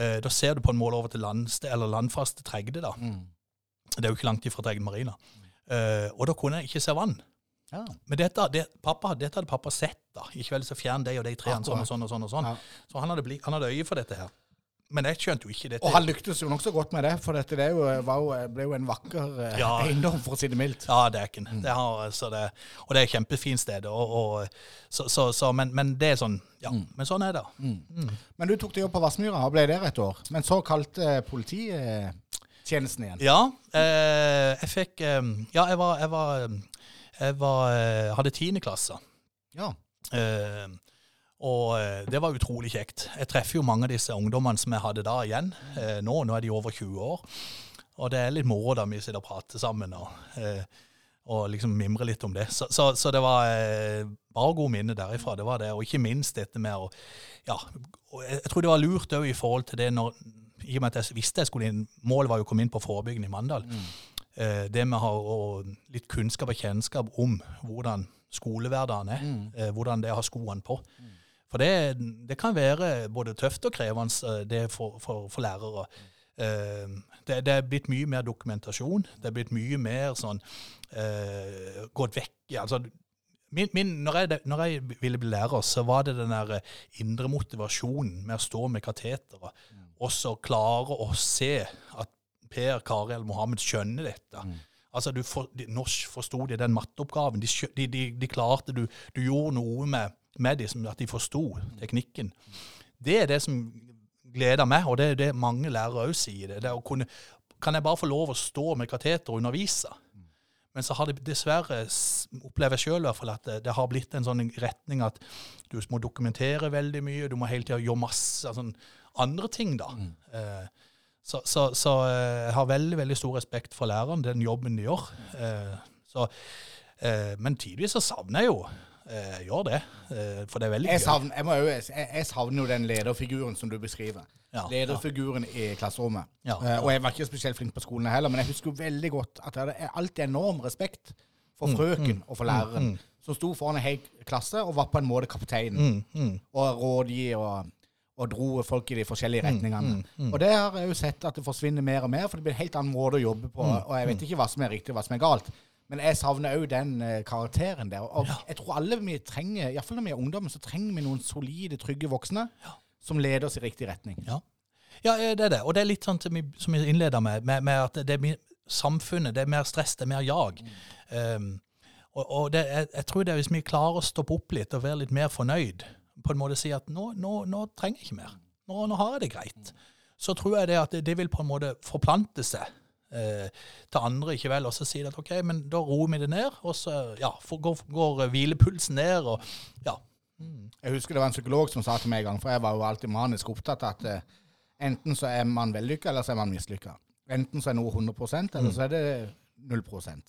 eh, da ser du på en måte over til eller landfaste Tregde. da. Det er jo ikke langt ifra Tregde marina. Uh, og da kunne jeg ikke se vann. Ja. Men dette, det, pappa, dette hadde pappa sett. da. Ikke kveld så fjern de og de trærne sånn og sånn. og sånn og sånn. Ja. Så han hadde, bli, han hadde øye for dette her. Men jeg skjønte jo ikke dette. Og han lyktes jo nokså godt med det, for dette det jo, var jo, ble jo en vakker eh, Ja. eiendom, for å si det mildt. Ja, det er ikke det. har, så det. Og det er et kjempefint sted. Og, og, så, så, så, men, men det er sånn Ja, men sånn er det. Men du tok det jobb på Vassmyra og ble der et år. Men så kalte polititjenesten igjen. Ja, eh, jeg fikk eh, Ja, jeg var Jeg, var, jeg var, eh, hadde tiende klasse. Ja. Eh, og eh, det var utrolig kjekt. Jeg treffer jo mange av disse ungdommene som jeg hadde da igjen eh, nå. Nå er de over 20 år. Og det er litt moro da vi sitter og prater sammen og, eh, og liksom mimrer litt om det. Så, så, så det var eh, bare gode minner derifra. Det var det. Og ikke minst dette med å Ja, jeg tror det var lurt òg i forhold til det når I og med at jeg visste jeg skulle inn Målet var jo å komme inn på forebyggende i Mandal. Eh, det med å ha og litt kunnskap og kjennskap om hvordan skolehverdagen er. Eh, hvordan det er å ha skoene på. For det, det kan være både tøft og krevende eh, det for, for, for lærere. Eh, det, det er blitt mye mer dokumentasjon. Det er blitt mye mer sånn eh, Gått vekk altså, min, min, når, jeg, når jeg ville bli lærer, så var det den der indre motivasjonen med å stå med kateteret og så klare å se at Per, Kari eller Mohammed skjønner dette. Altså, du for, de, Norsk forsto de den matteoppgaven. De, de, de, de klarte Du, du gjorde noe med, med dem, at de forsto teknikken. Det er det som gleder meg, og det er det mange lærere òg sier. Det, det kunne, kan jeg bare få lov å stå med kateter og undervise? Men så har det dessverre, opplever jeg sjøl i hvert fall, at det, det har blitt en sånn retning at du må dokumentere veldig mye, du må hele tida gjøre masse sånn, andre ting, da. Eh, så, så, så eh, jeg har veldig veldig stor respekt for læreren, den jobben de gjør. Eh, så, eh, men tidvis så savner jeg jo eh, gjør det, eh, for det er veldig Jeg gøy. savner, jeg, jo, jeg, jeg savner jo den lederfiguren som du beskriver. Ja, Lederfiguren i klasserommet. Ja, Eh, og jeg var ikke spesielt flink på skolen heller, men jeg husker jo veldig godt at jeg hadde alltid enorm respekt for Mm, frøken og for læreren, som sto foran en hel klasse og var på en måte kapteinen. Mm, mm, Og rådgiver og, og dro folk i de forskjellige Mm, retningene. Og det har jeg jo sett at det forsvinner mer og mer, for det blir en helt annen måte å jobbe på. Mm, Og jeg vet ikke hva som er riktig og hva som er galt. Men jeg savner òg den eh, karakteren der. Og jeg tror alle vi trenger, iallfall når vi er ungdommen, så trenger vi noen solide, trygge voksne som leder oss i riktig retning. ja. ja, eh, det er det. Og det er litt sånn vi, som vi innleder med, med, med at det er mer samfunnet, det er mer stress, det er mer jag. Um, og og det, jeg, jeg tror det er hvis vi klarer å stoppe opp litt og være litt mer fornøyd, på en måte si at nå, nå, nå trenger jeg ikke mer, nå, nå har jeg det greit, så tror jeg det at det, vil på en måte forplante seg eh, til andre, ikke vel, og så sier de at ok, men da roer vi det ned, og så ja, for, går, går hvilepulsen ned, og ja. Jeg husker det var en psykolog som sa til meg en gang, for jeg var jo alltid manisk opptatt av at eh, enten så er man vellykka, eller så er man mislykka. Enten så er noe 100% eller så er det 0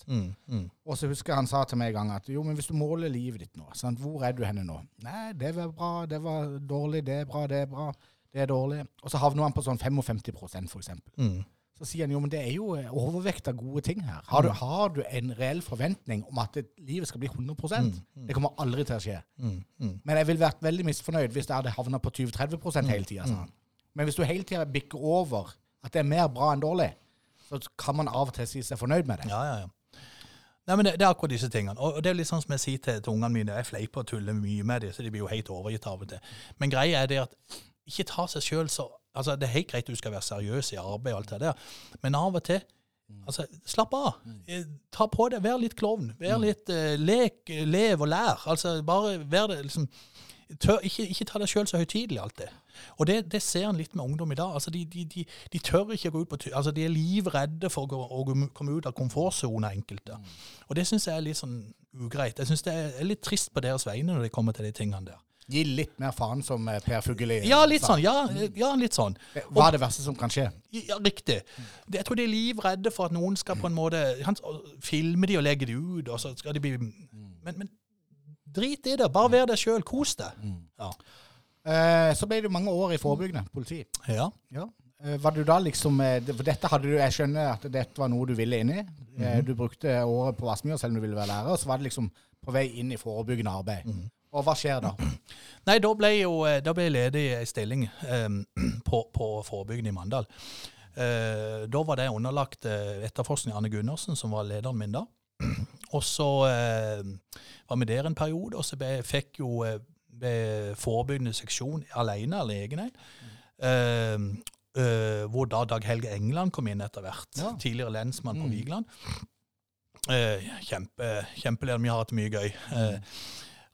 Mm, mm, Og så husker jeg han sa til meg en gang at jo, men hvis du måler livet ditt nå, sant? hvor er du henne nå? Nei, det var bra, det var dårlig, det er bra, det er bra, det er dårlig. Og så havner han på sånn 55 for eksempel. mm. Så sier han jo, men det er jo eh, overvekt av gode ting her. Har du, har du en reell forventning om at det, livet skal bli 100 mm, Det kommer aldri til å skje. Mm, mm. Men jeg ville vært veldig misfornøyd hvis jeg hadde havna på 20-30 hele tida. sa han. Men hvis du hele tida bikker over at det er mer bra enn dårlig, så kan man av og til si seg fornøyd med det. Ja, ja, ja. Nei, men det, det er akkurat disse tingene. Og det er litt sånn som jeg sier til, til ungene mine, jeg fleiper og tuller mye med dem, så de blir jo helt overgitt av og til. Men greia er det at ikke ta seg sjøl så Altså, det er helt greit du skal være seriøs i arbeid og alt det der, men av og til Altså, slapp av. Eh, Ta på det, vær litt klovn. Vær litt uh, lek, eh, lev og lær. Altså, bare vær det liksom tør, ikke, ikke ta deg sjøl så høytidelig alltid. Og det, det ser en litt med ungdom i dag. Altså, de, de, de, de tør ikke gå ut på. Altså, de er livredde for å, gå, å komme ut av komfortsona, enkelte. Og det syns jeg er litt sånn ugreit. Jeg syns det er litt trist på deres vegne når det kommer til de tingene der. Gi litt mer faen, som eh, Per Fugelli Ja, litt sånn. Ja, ja litt sånn. Hva er det verste som kan skje? Ja, riktig. Jeg tror de er livredde for at noen skal på en måte han, filme de og legge de ut, og så skal de bli Men, men drit i det. Bare vær deg sjøl. Kos deg. Ja. Eh, så ble det mange år i forebyggende politi. ja. Ja. Eh, Var du da liksom eh, For dette hadde du Jeg skjønner at dette var noe du ville inn i. Eh, Du brukte året på Vassmyra selv om du ville være lærer, så var det liksom på vei inn i forebyggende arbeid. Og hva skjer da? Nei, da ble, jo, eh, da ble jeg ledig i ei stilling eh, på, på forebyggende i Mandal. Eh, da var det underlagt etterforskning Anne Gundersen, som var lederen min da. Og så eh, var vi der en periode, og så ble, fikk jo eh, ble forebyggende seksjon alene av legen. Eh, eh, hvor da Dag Helge England kom inn etter hvert. Ja. Tidligere lensmann på Vigeland. Eh, kjempe, kjempeleder. Vi har hatt mye gøy. Eh,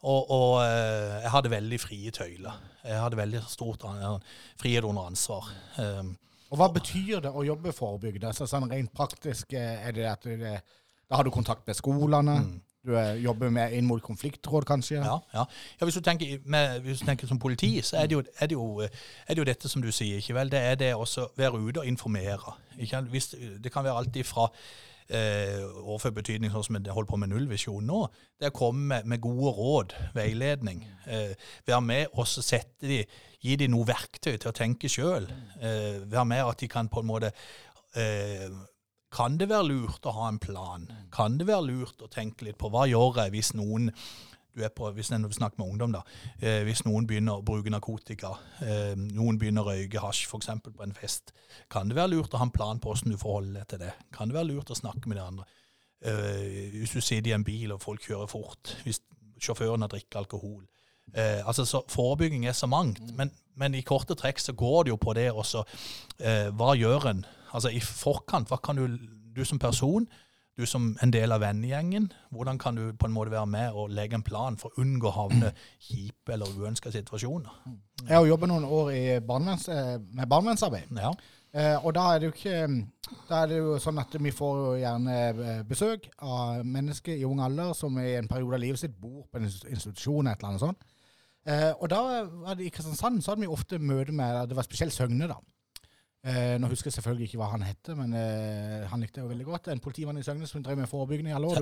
og, og eh, jeg hadde veldig frie tøyler. Jeg hadde veldig stort an- frihet under ansvar. Um, Og hva betyr det å jobbe forebyggende? Altså, sånn rent praktisk eh, er det at det, da har du kontakt med skolene, du eh, jobber med inn mot konfliktråd kanskje? ja, ja. ja hvis, du tenker, med, hvis du tenker som politi, så er det, jo, er, det jo, er det jo dette som du sier. ikke vel? Det er det å være ute og informere. Hvis, det kan være alt ifra eh, overført betydning, sånn som jeg holder på med nullvisjon nå, det er å komme med, med gode råd, veiledning. Eh, være med og sette de, gi dem noe verktøy til å tenke sjøl. Eh, være med at de kan på en måte eh, Kan det være lurt å ha en plan? Kan det være lurt å tenke litt på hva gjør jeg hvis noen du er på, hvis en snakker med ungdom, da. Eh, hvis noen begynner å bruke narkotika, eh, noen begynner å røyke hasj f.eks. på en fest, kan det være lurt å ha en plan på hvordan du forholder deg til det? Kan det være lurt å snakke med de andre? Eh, hvis du sitter i en bil og folk kjører fort, hvis sjåføren har drukket alkohol. Eh, altså, så Forebygging er så mangt, men, men i korte trekk så går det jo på det også. Eh, hva gjør en? Altså I forkant, hva kan du, du som person, du som en del av vennegjengen, hvordan kan du på en måte være med og legge en plan for å unngå å havne kjipe eller uønska situasjoner? Jeg har jobbet noen år i barneverns, eh, med barnevernsarbeid. Ja. Eh, og da er ikke Da er det jo sånn at vi får jo gjerne eh, besøk av mennesker i ung alder som i en periode av livet sitt bor på en institusjon eller et eller annet sånt. Eh, og da var det i Kristiansand så hadde vi ofte møte med Det var spesielt Søgne, da. Eh, nå husker jeg selvfølgelig ikke hva han hette, men eh, han likte jeg jo veldig godt. En politimann i Søgne som drev med forebyggende i alle år.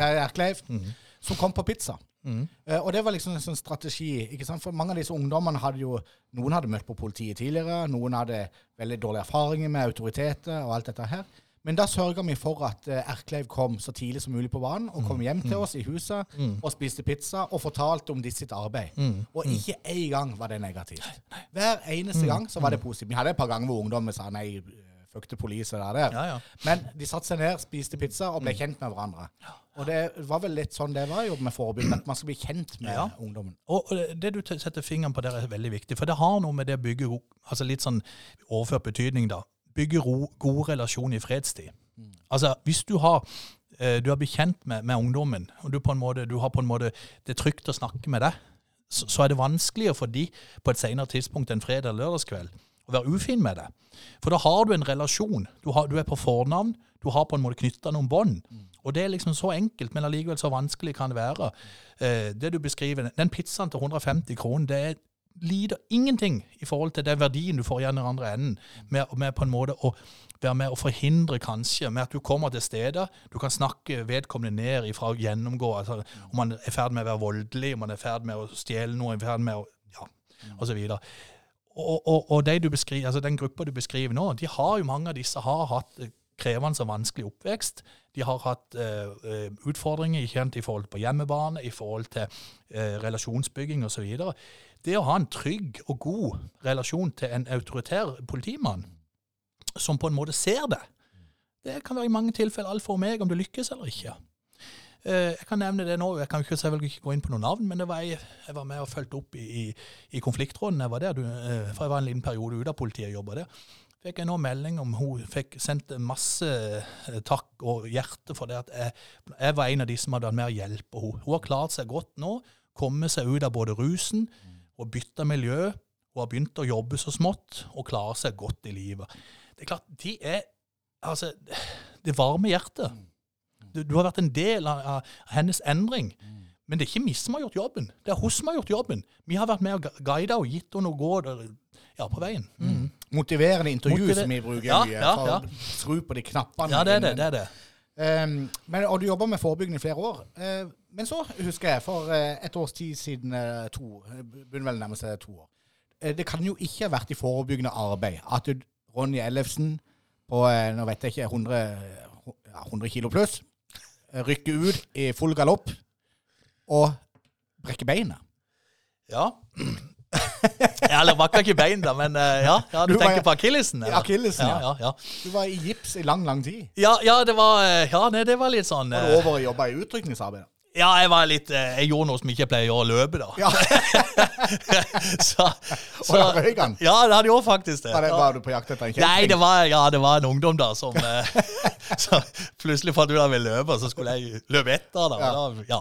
Terje Erkleiv, Mhm. som kom på pizza. Mm. Eh, og det var liksom en sånn strategi. ikke sant? For mange av disse ungdommene hadde jo Noen hadde møtt på politiet tidligere, noen hadde veldig dårlige erfaringer med autoriteter og alt dette her. Men da sørga vi for at eh, Erkleiv kom så tidlig som mulig på banen, og kom hjem til oss i huset og spiste pizza og fortalte om ditt sitt arbeid. Og ikke én gang var det negativt. Hver eneste gang så var det positivt. Vi hadde et par ganger hvor ungdommen sa nei, fuck the police og der. Ja, ja. Men de satte seg ned, spiste pizza og ble kjent med hverandre. Og det var vel litt sånn det var jo med forebygging, at man skal bli kjent med Ja. ungdommen. Og det du setter fingeren på der er veldig viktig, for det har noe med det å bygge altså litt sånn overført betydning da, bygge ro, gode relasjoner i fredstid. Altså, hvis du har eh, du har blitt med, med ungdommen, og du, måte, du har på en måte det trygt å snakke med deg, så, så er det vanskeligere for de på et senere tidspunkt enn fredag eller lørdagskveld å være ufin med deg. For da har du en relasjon. Du, har, du er på fornavn. Du har på en måte knytta noen bånd. Og det er liksom så enkelt, men allikevel så vanskelig kan det være. Eh, det du beskriver, Den pizzaen til 150 kroner, det er lider ingenting i forhold til den verdien du får igjen i den andre enden. Med, med på en måte å være med å forhindre kanskje, med at du kommer til steder du kan snakke vedkommende ned ifra å gjennomgå, altså om man er i ferd med å være voldelig, om man er i ferd med å stjele noe, i ferd med å, ja, og så videre. Og, og, og de du beskriver, altså den gruppa du beskriver nå, de har jo mange av disse har hatt krevende og vanskelig oppvekst. De har hatt eh, eh, utfordringer ikke sant, i forhold på hjemmebane, i forhold til eh, relasjonsbygging osv. Det å ha en trygg og god relasjon til en autoritær politimann, som på en måte ser det, det kan være i mange tilfeller alt for meg om det lykkes eller ikke. Eh, Jeg kan nevne det nå, jeg kan ikke, selvfølgelig ikke gå inn på noen navn, men var jeg, jeg var med og fulgte opp i, i, i konfliktråden. Jeg var der, du, eh, for jeg var en liten periode ute av politiet og jobba der. Fikk jeg nå melding om hun fikk sendt masse eh, takk og hjerte for det at jeg, jeg var en av de som hadde vært med å hjelpe henne. Hun har klart seg godt nå, kommet seg ut av både rusen og bytta miljø. Hun har begynt å jobbe så smått og klarer seg godt i livet. Det er klart, de er Altså, det varme hjertet. Du, du har vært en del av, av hennes endring. Men det er ikke vi som har gjort jobben. Det er hun som har gjort jobben. Vi har vært med og gu- guida og gitt henne noe gå ja, på veien. Mm. Motiverende intervju, Motiver- som vi bruker Ja, mye. ja, for ja. skru på de knappene. Ja, det er det. det, er det. Um, men, og du jobber med forebyggende i flere år. Uh, men så husker jeg, for uh, et års tid siden, uh, to, begynner vel å nærme seg to år eh, Det kan jo ikke ha vært i forebyggende arbeid at du, Ronny Ellefsen på nå vet jeg ikke, 100, ja, 100 kilo pluss rykker ut i full galopp og brekker beinet. Ja. Ja eller vakker ikke bein, da, men eh, ja, ja. Du, Du var- tenker på akillesen? Ja, Akillesen, ja. ja. Du var i gips i lang, lang tid. ja, ja, det var eh, Ja, nei, det var litt sånn Var eh, du over og jobba i utrykningsarbeidet? Ja, jeg var litt eh, Jeg gjorde noe som jeg ikke pleier å gjøre, løpe, da. Ja, så, og da røyk han. ja, det hadde gjort faktisk det. Var, det, var du på jakt etter en Nei, det var, ja, det var en ungdom da som eh, så plutselig fant ut at han ville løpe, og så skulle jeg løpe etter. da. Ja. Da ja.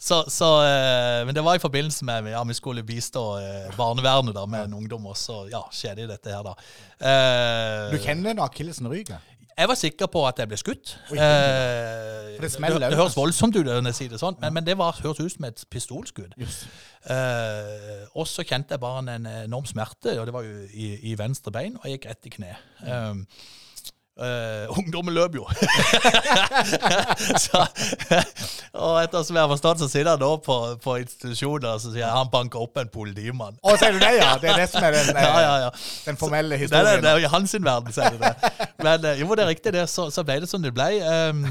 Så, så, eh, men det var i forbindelse med ja, vi skulle bistå eh, barnevernet da, med en ungdom, og så ja, skjedde dette her, da. Uh, Du kjenner når akillesen ryker? jeg var sikker på at jeg ble skutt. Oi. uh, det smeller det, det høres voldsomt ut når jeg sier det sånn, men, men det var, høres ut som et pistolskudd. Yes. Uh, og så kjente jeg bare en enorm smerte, og det var jo i, i venstre bein, og jeg gikk rett i kne. Um, eh, ungdommen løp jo. så, og etter som jeg har forstått, så sitter han nå på, på institusjonen og så sier han banka opp en politimann. Å, sier du det, ja? Det er det som er den, eh, Ja, ja, ja. den formelle historien. det, det er jo I hans verden sier du det det. Men eh, jo, det er riktig, det. Så, så ble det som det ble. Um,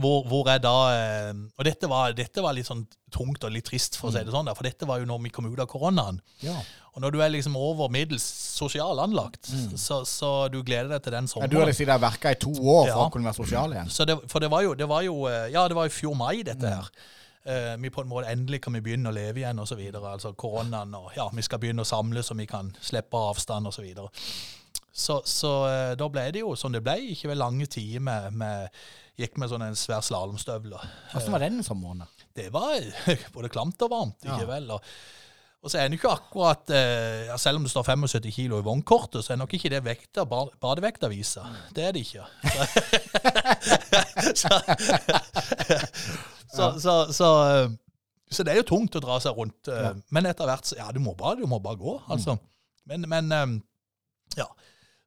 hvor, hvor jeg da eh, Og dette var, dette var litt sånn tungt og litt trist, for å si det sånn. der, For dette var jo når vi kom ut av koronaen. Ja. Og når du er liksom over middels sosial anlagt, så, så du gleder deg til den sommeren. sommeren. du hadde og verka i to år for å kunne være sosial igjen. Så det, for det var jo, det var jo eh, Ja, det var i fjor mai, dette her. Eh, vi på en måte Endelig kan vi begynne å leve igjen, og så videre. Altså koronaen og Ja, vi skal begynne å samles, og vi kan slippe avstand, og så. Så, så da ble det jo som det ble. Ikke ved lange tider med, med Gikk med sånn en svær slalåmstøvler. Hvordan var den sommermåneden? Det var både klamt og varmt, ikke Ja. vel? Og, og så er det ikke akkurat eh, Selv om det står 75 kilo i vognkortet, så er nok ikke det vekta, badevekta viser. Det er det ikke. Så, så, så, så, eh, så det er jo tungt å dra seg rundt. eh, Ja. Men etter hvert så Ja, du må bare, du må bare gå, altså. Men, men eh.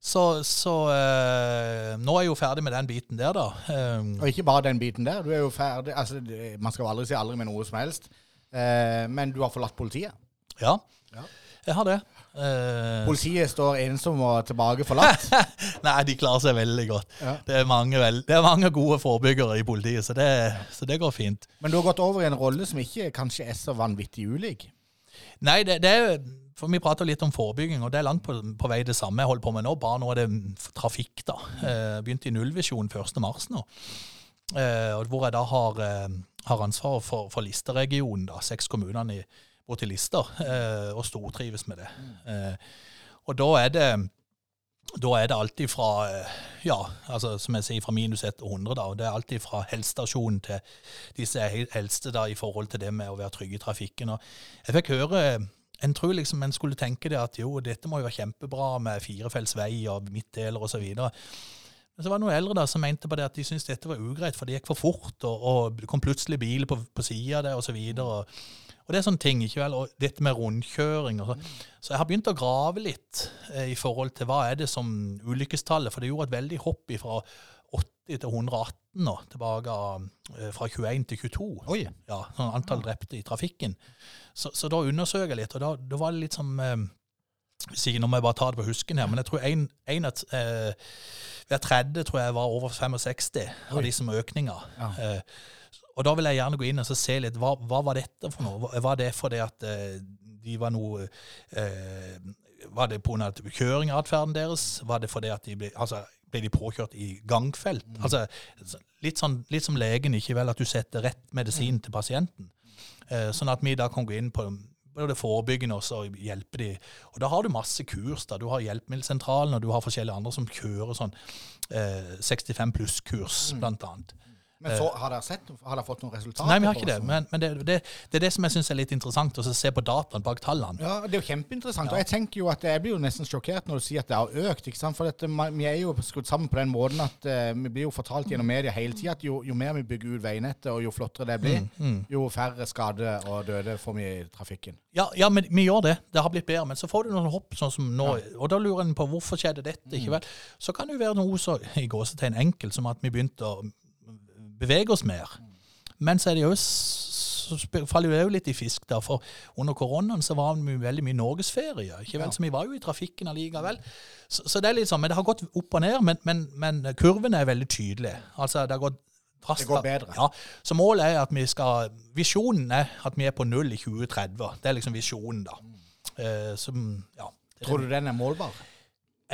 Så, så eh, nå er jeg jo ferdig med den biten der, da. Eh, Og ikke bare den biten der. Du er jo ferdig altså, det- Man skal jo aldri si aldri med noe som helst. Eh, men du har forlatt politiet. ja. Ja. Jeg har det. Eh, Politiet står ensom og tilbake forlatt. Nei, de klarer seg veldig godt. Ja. Det, er mange veld det er mange gode forebyggere i politiet, så det, så det går fint. Men du har gått over i en rolle som ikke kanskje er så vanvittig ulik. Nei, det, det er for Vi prater litt om forebygging, og det er langt på, på vei det samme jeg holder på med nå. Bare nå er det trafikk, da. Eh, begynte i Nullvisjonen 1. mars nå. Eh, hvor jeg da har, eh, har ansvaret for, for Lister-regionen, da, seks kommunene i, borti Lister, eh, og stortrives med det. Og da er det da er det alltid fra ja, altså som jeg sier, fra minus 1 til 100. da, og Det er alltid fra helsestasjonen til disse eldste da, i forhold til det med å være trygg i trafikken. og Jeg fikk høre En tror liksom en skulle tenke det at jo, dette må jo være kjempebra med firefelts vei og midtdeler osv. Men så var det noen eldre da som mente på det at de syntes dette var ugreit, for det gikk for fort, og, og det kom plutselig biler på, på sida det osv. Og, og det er sånne ting, ikke vel? Og dette med rundkjøring og så. Så jeg har begynt å grave litt eh, i forhold til hva er det som ulykkestallet, for det gjorde et veldig hopp fra 80 til 118 nå, tilbake eh, fra 21 til 22. Oi. Ja, sånn antall drepte i trafikken. Så, så da undersøker jeg litt, og da, da var det litt som eh, hvis Nå må jeg bare ta det på husken her, men jeg tror en, en at, eh, hver tredje tror jeg var over 65 av de som økninga. Ja. Eh, og da vil jeg gjerne gå inn og så se litt, hva, hva var dette for noe? Var- Var det fordi at eh, de var noe eh, Var det pga. kjøringatferden deres? Var det fordi at de ble, altså, ble de påkjørt i gangfelt? Altså, litt, sånn, litt som legen, ikke vel, at du setter rett medisin til pasienten. Eh, sånn at vi da kan gå inn på, både forebyggende og hjelpe de. Og da har du masse kurs. da. Du har Hjelpemiddelsentralen, og du har forskjellige andre som kjører sånn eh, 65 pluss-kurs, blant annet. Men så, har dere sett Har dere fått noen resultater? Nei, vi har ikke det. Men, men det, det, det er det som jeg syns er litt interessant, å se på dataen bak tallene. Ja, Det er jo kjempeinteressant. Og jeg tenker jo at jeg blir jo nesten sjokkert når du sier at det har økt. ikke sant? For dette, vi er jo skrudd sammen på den måten at uh, vi blir jo fortalt gjennom media hele tida at jo, jo mer vi bygger ut veinettet, og jo flottere det blir, Mm, jo færre skade og døde får vi i trafikken. Ja, ja, men vi gjør det. Det har blitt bedre. Men så får du noen hopp sånn som nå, og da lurer en på hvorfor skjedde dette. ikke vel? Så kan det jo være noe så i gåsetegn enkelt som at vi begynte å bevege oss mer. Men så er det jo så faller det jo litt i fisk, da. For under koronaen så var vi veldig mye norgesferie. ikke vel? Ja. Så vi var jo i trafikken allikevel. Så, så det er litt sånn, men det har gått opp og ned. Men, men, men kurven er veldig tydelig. Altså, det har gått Det går bedre. Ja, så målet er at vi skal Visjonen er at vi er på null i 2030. Det er liksom visjonen, da. Eh, som, ja. Tror du den er målbar?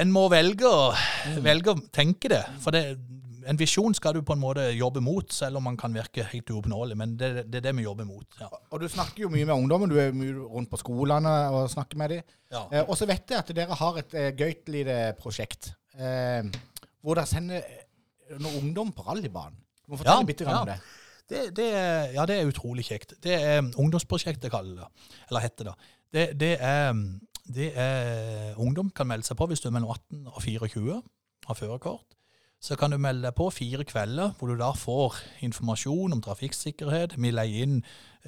En må velge å, velge å tenke det. For det, en visjon skal du på en måte jobbe mot, selv om man kan virke helt uoppnåelig. Men det, det er det vi jobber mot. Ja. Og du snakker jo mye med ungdommen. Du er mye rundt på skolene og snakker med dem. Ja. Eh, og så vet jeg at dere har et eh, gøyt lite prosjekt eh, hvor dere sender eh, noen ungdom på rallybanen. Du må fortelle Ja, litt om det. Det, det, er, ja, det er utrolig kjekt. Det er ungdomsprosjektet, kaller det. Eller heter det. Det, det, er, det er Ungdom kan melde seg på hvis du er mellom 18 og 24 har førerkort. Så kan du melde deg på fire kvelder, hvor du da får informasjon om trafikksikkerhet. Vi leier inn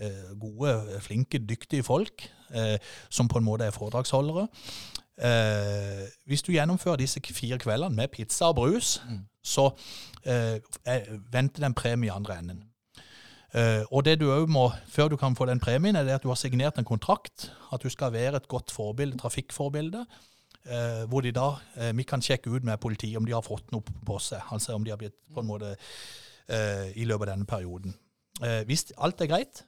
eh, gode, flinke, dyktige folk eh, som på en måte er foredragsholdere. Eh, hvis du gjennomfører disse fire kveldene med pizza og brus, så eh, er- venter det en premie i andre enden. Eh, og det du også må, før du kan få den premien, er det at du har signert en kontrakt. At du skal være et godt forbilde, trafikkforbilde. Eh, hvor de da, eh, Vi kan sjekke ut med politiet om de har fått noe på seg. Altså om de har blitt på en måte eh, i løpet av denne perioden. Eh, hvis alt er greit,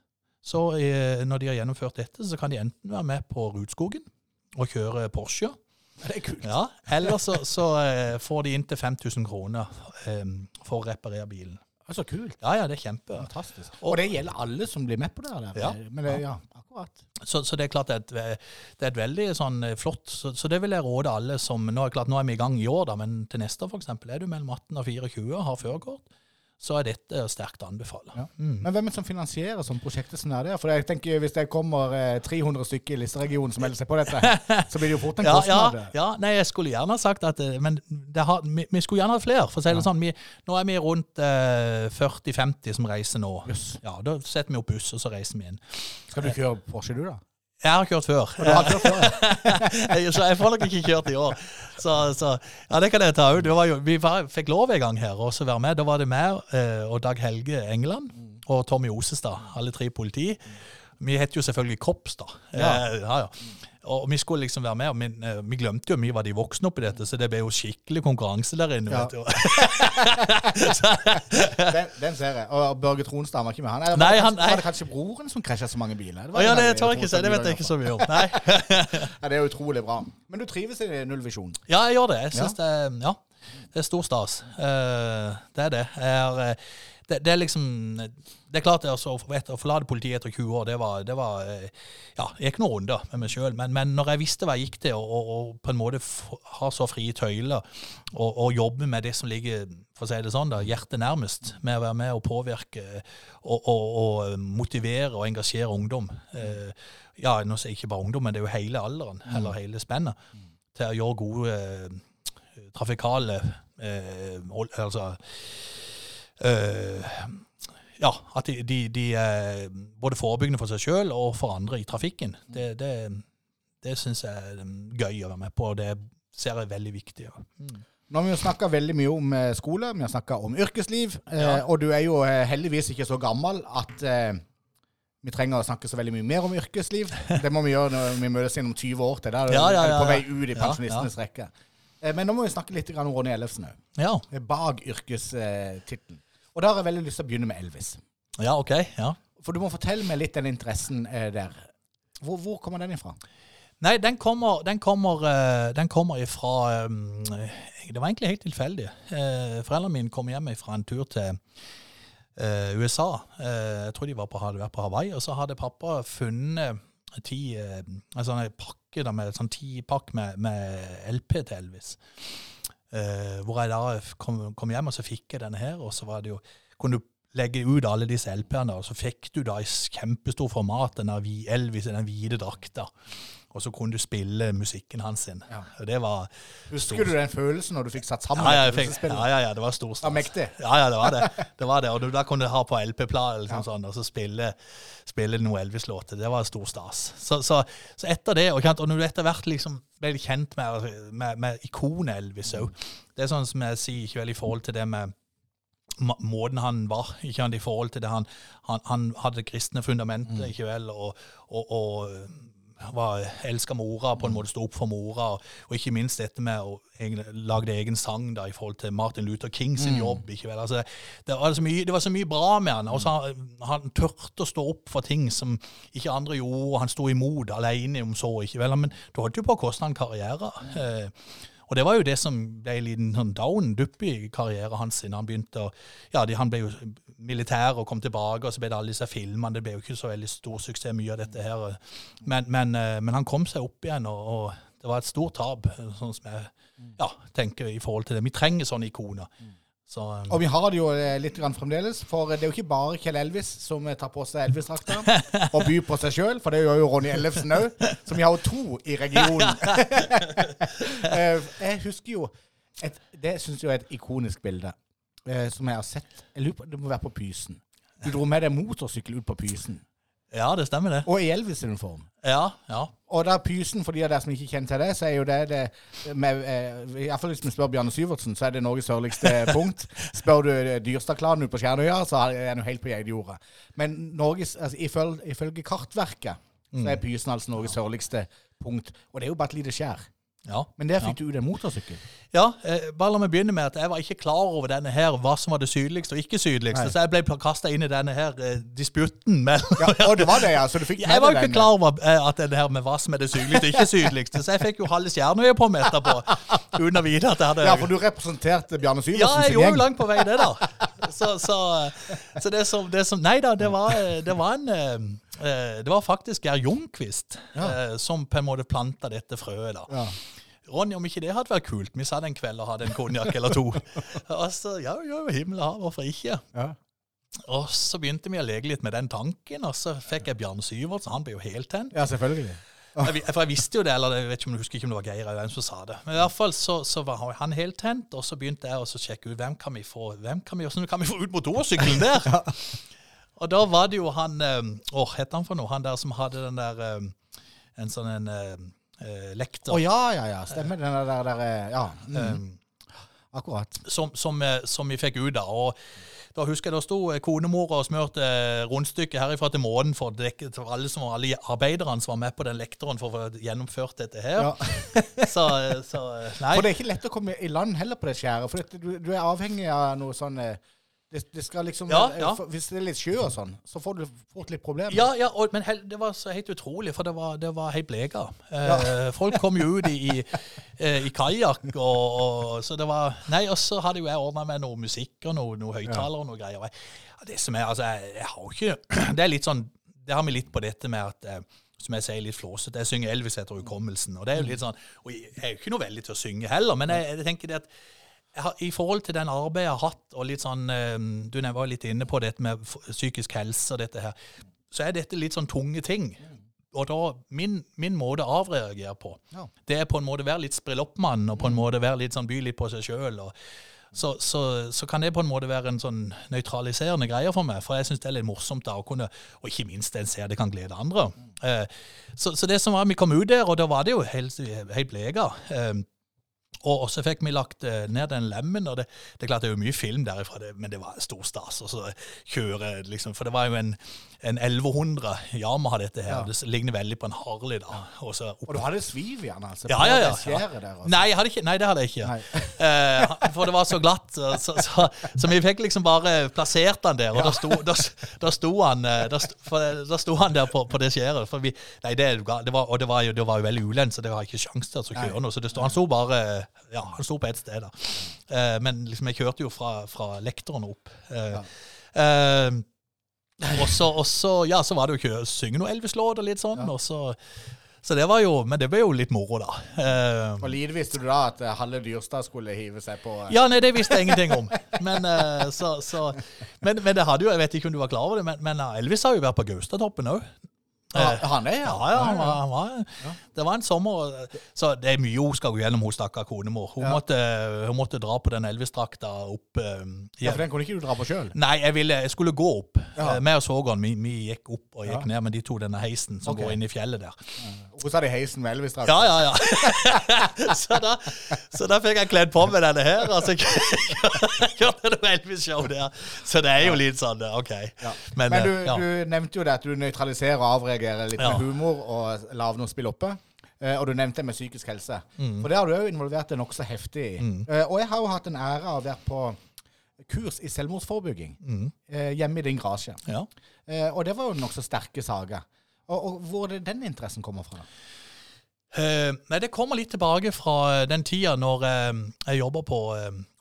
så eh, når de har gjennomført dette, så kan de enten være med på Rudskogen og kjøre Porsche. Det er kult. Ja, Eller så, så får de inntil 5000 kroner for å reparere bilen. Så kult. Ja, ja, det er kjempe. Fantastisk. Og- Og det gjelder alle som blir med på det? Der. Ja. Men det, ja, akkurat. Så, så det er klart det er et, det er et veldig sånn eh, flott så, så det vil jeg råde alle som Nå er klart, nå er vi i gang i år, da, men til neste f.eks. er du mellom 18 og 24 og har førerkort, så er dette sterkt å anbefale. Ja. Mm. Men hvem er det som finansierer sånn prosjektet som er der? For jeg tenker Hvis det kommer eh, 300 stykker i Listeregionen som melder seg på dette, så blir det jo fort en Ja, ja, kostnad. ja, nei, jeg skulle gjerne ha sagt at eh, Men det har, vi, vi skulle gjerne hatt flere. For å si det Ja. sånn, vi, nå er vi rundt eh, 40-50 som reiser nå. Yes. Ja, Da setter vi opp buss, og så reiser vi inn. Skal du kjøre Porsche, du, da? Jeg har kjørt før. Du har kjørt før, ja. Så jeg får nok ikke kjørt i år. Så, så ja, det kan jeg ta ut. Vi var, fikk lov en gang her også å være med. Da var det meg eh, og Dag Helge England og Tommy Osestad, alle tre politi. Vi het jo selvfølgelig Kops, da. Ja. Eh, ja, ja. Og vi skulle liksom være med, og vi, eh, vi glemte jo mye var de voksne oppi dette, så det ble jo skikkelig konkurranse der inne. Ja. vet du. Den, den ser jeg. Og Børge Tronstad var ikke med han? Eller Nei, det han- kanskje, var det kanskje broren som krasja så mange biler? Å ja, det tør ikke si, det vet jeg ikke så mye om. Nei. Ja, det er utrolig bra. Men du trives i nullvisjonen? Ja, jeg gjør det. Jeg synes det, er- ja, det er stor stas. Uh, det er det. Jeg er, eh, det. Det er liksom Det er klart det å forlate politiet etter 20 år, det var, det var eh, Ja, jeg gikk noen runder med meg sjøl, men, men når jeg visste hva jeg gikk til, og, og, på en måte ha så frie tøyler, og, og jobbe med det som ligger for å si det sånn da, hjertet nærmest, med å være med og påvirke og, og, og motivere og engasjere ungdom eh, Ja, nå sier jeg ikke bare ungdom, men det er jo hele alderen, eller hele spennet, til å gjøre gode eh, trafikale eh, Altså Ja, at de, de, de er både forebyggende for seg sjøl og for andre i trafikken. Det, det, det syns jeg er gøy å være med på, og det ser jeg er veldig viktig. Mm. Nå har vi jo snakka veldig mye om eh, skole, vi har snakka om yrkesliv. Eh, Ja. og du er jo eh, heldigvis ikke så gammel at eh, vi trenger å snakke så veldig mye mer om yrkesliv. Det må vi gjøre når vi møtes igjen om 20 år til. Da Ja, ja, ja, på vei ut i pensjonistenes rekke. Eh, men nå må vi snakke litt om Ronny Ellefsen òg. Ja. Bak yrkestittelen. Og da har jeg veldig lyst til å begynne med Elvis. ja, OK. ja. For du må fortelle meg litt den interessen eh, der. Hvor, hvor kommer den ifra? Nei, den kommer, den kommer, eh, den kommer ifra um, Det var egentlig helt tilfeldig. Eh, Foreldrene mine kom hjem fra en tur til eh, USA. Eh, jeg tror de var på, hadde vært på Hawaii. Og så hadde pappa funnet ti, altså en sånn pakke da, med sånn tipakk med, med LP til Elvis. Eh, hvor jeg da kom, kom hjem, og så fikk jeg denne her, og så var det jo kunne du legge ut alle disse LP-ene, og så fikk du da i kjempestort format denne Elvis den hvite drakta. Og så kunne du spille musikken hans sin. Ja. Det var Husker du den følelsen når du fikk satt sammen ja, ja, fikk, ja, ja, ja, det var stor stas. mektig. Ja, ja, det var det. det, var det. Og du, da kunne du ha på LP-plate liksom Ja. sånn, og så spille, spille noe Elvis-låter. Det var stor stas. Så, så, så etter det, og, og når du etter hvert liksom ble kjent med, med, med ikonet Elvis òg Det er sånn som jeg sier, ikke vel i forhold til det med måten han var, ikke sant, i forhold til det han, han, han hadde det kristne fundamentet, ikke vel, og, og, og var, elska mora, på en måte sto opp for mora, og, og ikke minst dette med å egen, lage egen sang da, i forhold til Martin Luther King sin jobb. ikke vel, altså, det, var så mye, det var så mye bra med han, og så han, han tørte å stå opp for ting som ikke andre gjorde, og han sto imot alene om så, ikke vel, men det holdt jo på å koste han karriere. Eh, og det var jo det som ble en liten sånn down-dupp i karrieren hans. siden Han begynte å, ja, de, han ble jo militær og kom tilbake, og så ble det alle disse filmene. Det ble jo ikke så veldig stor suksess, mye av dette her. Men, men, eh, men han kom seg opp igjen, og, og det var et stort tap, sånn som jeg ja, tenker i forhold til det. Vi trenger sånne ikoner. Så, um. Og vi har det jo eh, litt grann fremdeles, for det er jo ikke bare Kjell Elvis som eh, tar på seg Elvis-drakta og byr på seg sjøl, for det gjør jo Ronny Ellefsen òg. Så vi har jo to i regionen. Eh, jeg husker jo et, Det syns jeg er et ikonisk bilde som jeg har sett. Jeg lurer på, Det må være på Pysen. Du dro med deg motorsykkel ut på Pysen, ja, det stemmer det. og i Elvis-uniform. Ja, ja. Og da Pysen, for de av dere som ikke kjenner til det, så er jo det, det med, eh, i hvert fall Hvis vi spør Bjarne Syvertsen, så er det Norges sørligste punkt. Spør du eh, Dyrstadklanen ute på Skjernøya, så er han jo helt på geitjorda. Men Norges, altså, ifølge, ifølge Kartverket så er Pysen altså Norges sørligste punkt. Og det er jo bare et lite skjær. Ja. Men der fikk du ut en motorsykkel. Ja, eh, bare la meg begynne med at jeg var ikke klar over denne her, hva som var det sydligste og ikke sydligste. Nei. Så jeg ble kasta inn i denne her eh, disputten Med, Ja, og det var det, ja. Så du fikk Jeg med var Jeg jo ikke den. klar over eh, at denne her med hva som er det sydligste og ikke sydligste, så jeg fikk jo halve Stjernøya på meg etterpå, uten å vite at jeg hadde Ja, for du representerte Bjarne Ja, Syversen jeg gjorde jo langt på vei det, da. Så, så, så det, som, det som Nei da, det var, det var en eh, eh, Det var faktisk Geir Ljungquist Ja. eh, som på en måte planta dette frøet. da. Ja. Ronny, om ikke det hadde vært kult, vi satt en kveld og hadde en konjakk eller to. Og så, ja, ja, himmel og hav, hvorfor ikke? Ja. Og så begynte vi å leke litt med den tanken, og så fikk jeg Bjarne Syvertsen, han ble jo helt tent. ja, selvfølgelig. Jeg, for jeg visste jo det, eller jeg vet ikke om du husker ikke om det var Geir eller hvem som sa det. Men i hvert fall så, så var han helt tent, og så begynte jeg å sjekke ut hvem kan vi få hvem kan vi, hvordan kan vi få ut motorsykkelen der. Og da var det jo han eh, Åh, het han for noe? Han der som hadde den der øh, En sånn en eh, eh, lekter. Å ja, ja, ja. Stemmer den der, der, der Ja, mm, eh, akkurat. som, som, eh, som vi fikk ut da. Og da husker jeg da sto konemora konemor og smurte eh, rundstykket herifra til månen for for alle, som, alle arbeiderne som var med på den lektoren for å få gjennomført dette her. Ja. Så, eh, så eh, Nei. For det er ikke lett å komme i land heller på det skjæret. For du, du er avhengig av noe sånn eh, det, det skal liksom Ja, eh, ja. Hvis det er litt sjø og sånn, så får du fort litt problemer. Ja, ja og, men hel, det var så helt utrolig, for det var, det var helt bleka. Eh, folk kom jo ut i, i, eh, i kajakk, og, og, så det var Nei, og så hadde jo jeg ordna med noe musikk og noe, noe høyttaler og noe greier. Det som er, altså, jeg, jeg har jo ikke Det er litt sånn Det har vi litt på dette med at eh, som jeg sier, litt flåsete. Jeg synger Elvis etter hukommelsen. Og det er jo litt sånn, og jeg er jo ikke noe veldig til å synge heller, men jeg, jeg tenker det at I forhold til den arbeidet jeg har hatt, og litt sånn, eh, du var litt inne på dette med psykisk helse og dette her, så er dette litt sånn tunge ting. Og da, min, min måte å avreagere på, Ja. det er på en måte være litt sprilloppmann, og på en måte være litt sånn by litt på seg sjøl. Så, så, så kan det på en måte være en sånn nøytraliserende greie for meg, for jeg syns det er litt morsomt da å kunne Og ikke minst en ser det kan glede andre. Eh, så, så det som var, vi kom ut der, og da var det jo helt, helt bleka. Eh, og så fikk vi lagt eh, ned den lemmen, og det, det er klart det er jo mye film derifra, det, men det var stor stas. Og så kjøre, liksom, For det var jo en, en 1100 Yamaha, dette her. Ja. Det ligner veldig på en Harley. da. Og så Og du hadde sviv i den, altså? Ja, ja, ja. skjæret der, altså. Nei, ikke, nei, det hadde jeg ikke. Eh, for det var så glatt. Så, så, så, vi fikk liksom bare plassert han der, og da sto, da, da sto han eh, da sto, da sto han der på, på det skjæret. For vi, nei, det, det var, og det var, jo, det var jo veldig ulendt, så det var ikke sjanse til å kjøre noe. Så det sto, han sto bare Ja, han sto på ett sted, da. Eh, men liksom, jeg kjørte jo fra, fra lektoren opp. Eh, ja. Og så, og så, ja, så var det jo ikke å synge noe Elvis-låt og litt sånn. Og så, så det var jo, Men det ble jo litt moro, da. Uh, Og lite visste du da at eh, Halle Dyrstad skulle hive seg på uh. ja, nei, det visste jeg ingenting om. Men, eh, så, så, men, men det hadde jo, jeg vet ikke om du var klar over det, men, men eh, Elvis har jo vært på Gaustatoppen òg. Ja, Han er, ja. Ja, han var, han var, det var en sommer Så det er mye hun skal gå gjennom hun stakkar konemor. Hun, måtte, hun måtte dra på den Elvis-drakta opp eh, Ja, For den kunne ikke du dra på sjøl? Nei, jeg, ville, jeg skulle gå opp. Ja. Eh, Meg og svogeren vi, vi gikk opp og gikk ned, men de tok denne heisen som okay. går inn i fjellet der. Hun sa det i heisen med Elvis-drakt. Ja, ja, ja. så, da, så da fikk jeg kledd på meg denne her, og så kjørte det Elvis-show der. Så det er jo litt sånn, OK. Men, Men du, eh, du nevnte jo det at du nøytraliserer og avreagerer litt Ja. med humor og lave noe spill oppe. Uh, og du nevnte det med psykisk helse. Mm. For det har du òg involvert deg nokså heftig i. Eh, og jeg har jo hatt en ære av å være på kurs i selvmordsforebygging Mm. uh, hjemme i din garasje. ja. Og det var jo nokså sterke saker. Og, og hvor er det den interessen kommer fra? Nei, Det kommer litt tilbake fra den tida når jeg jobba på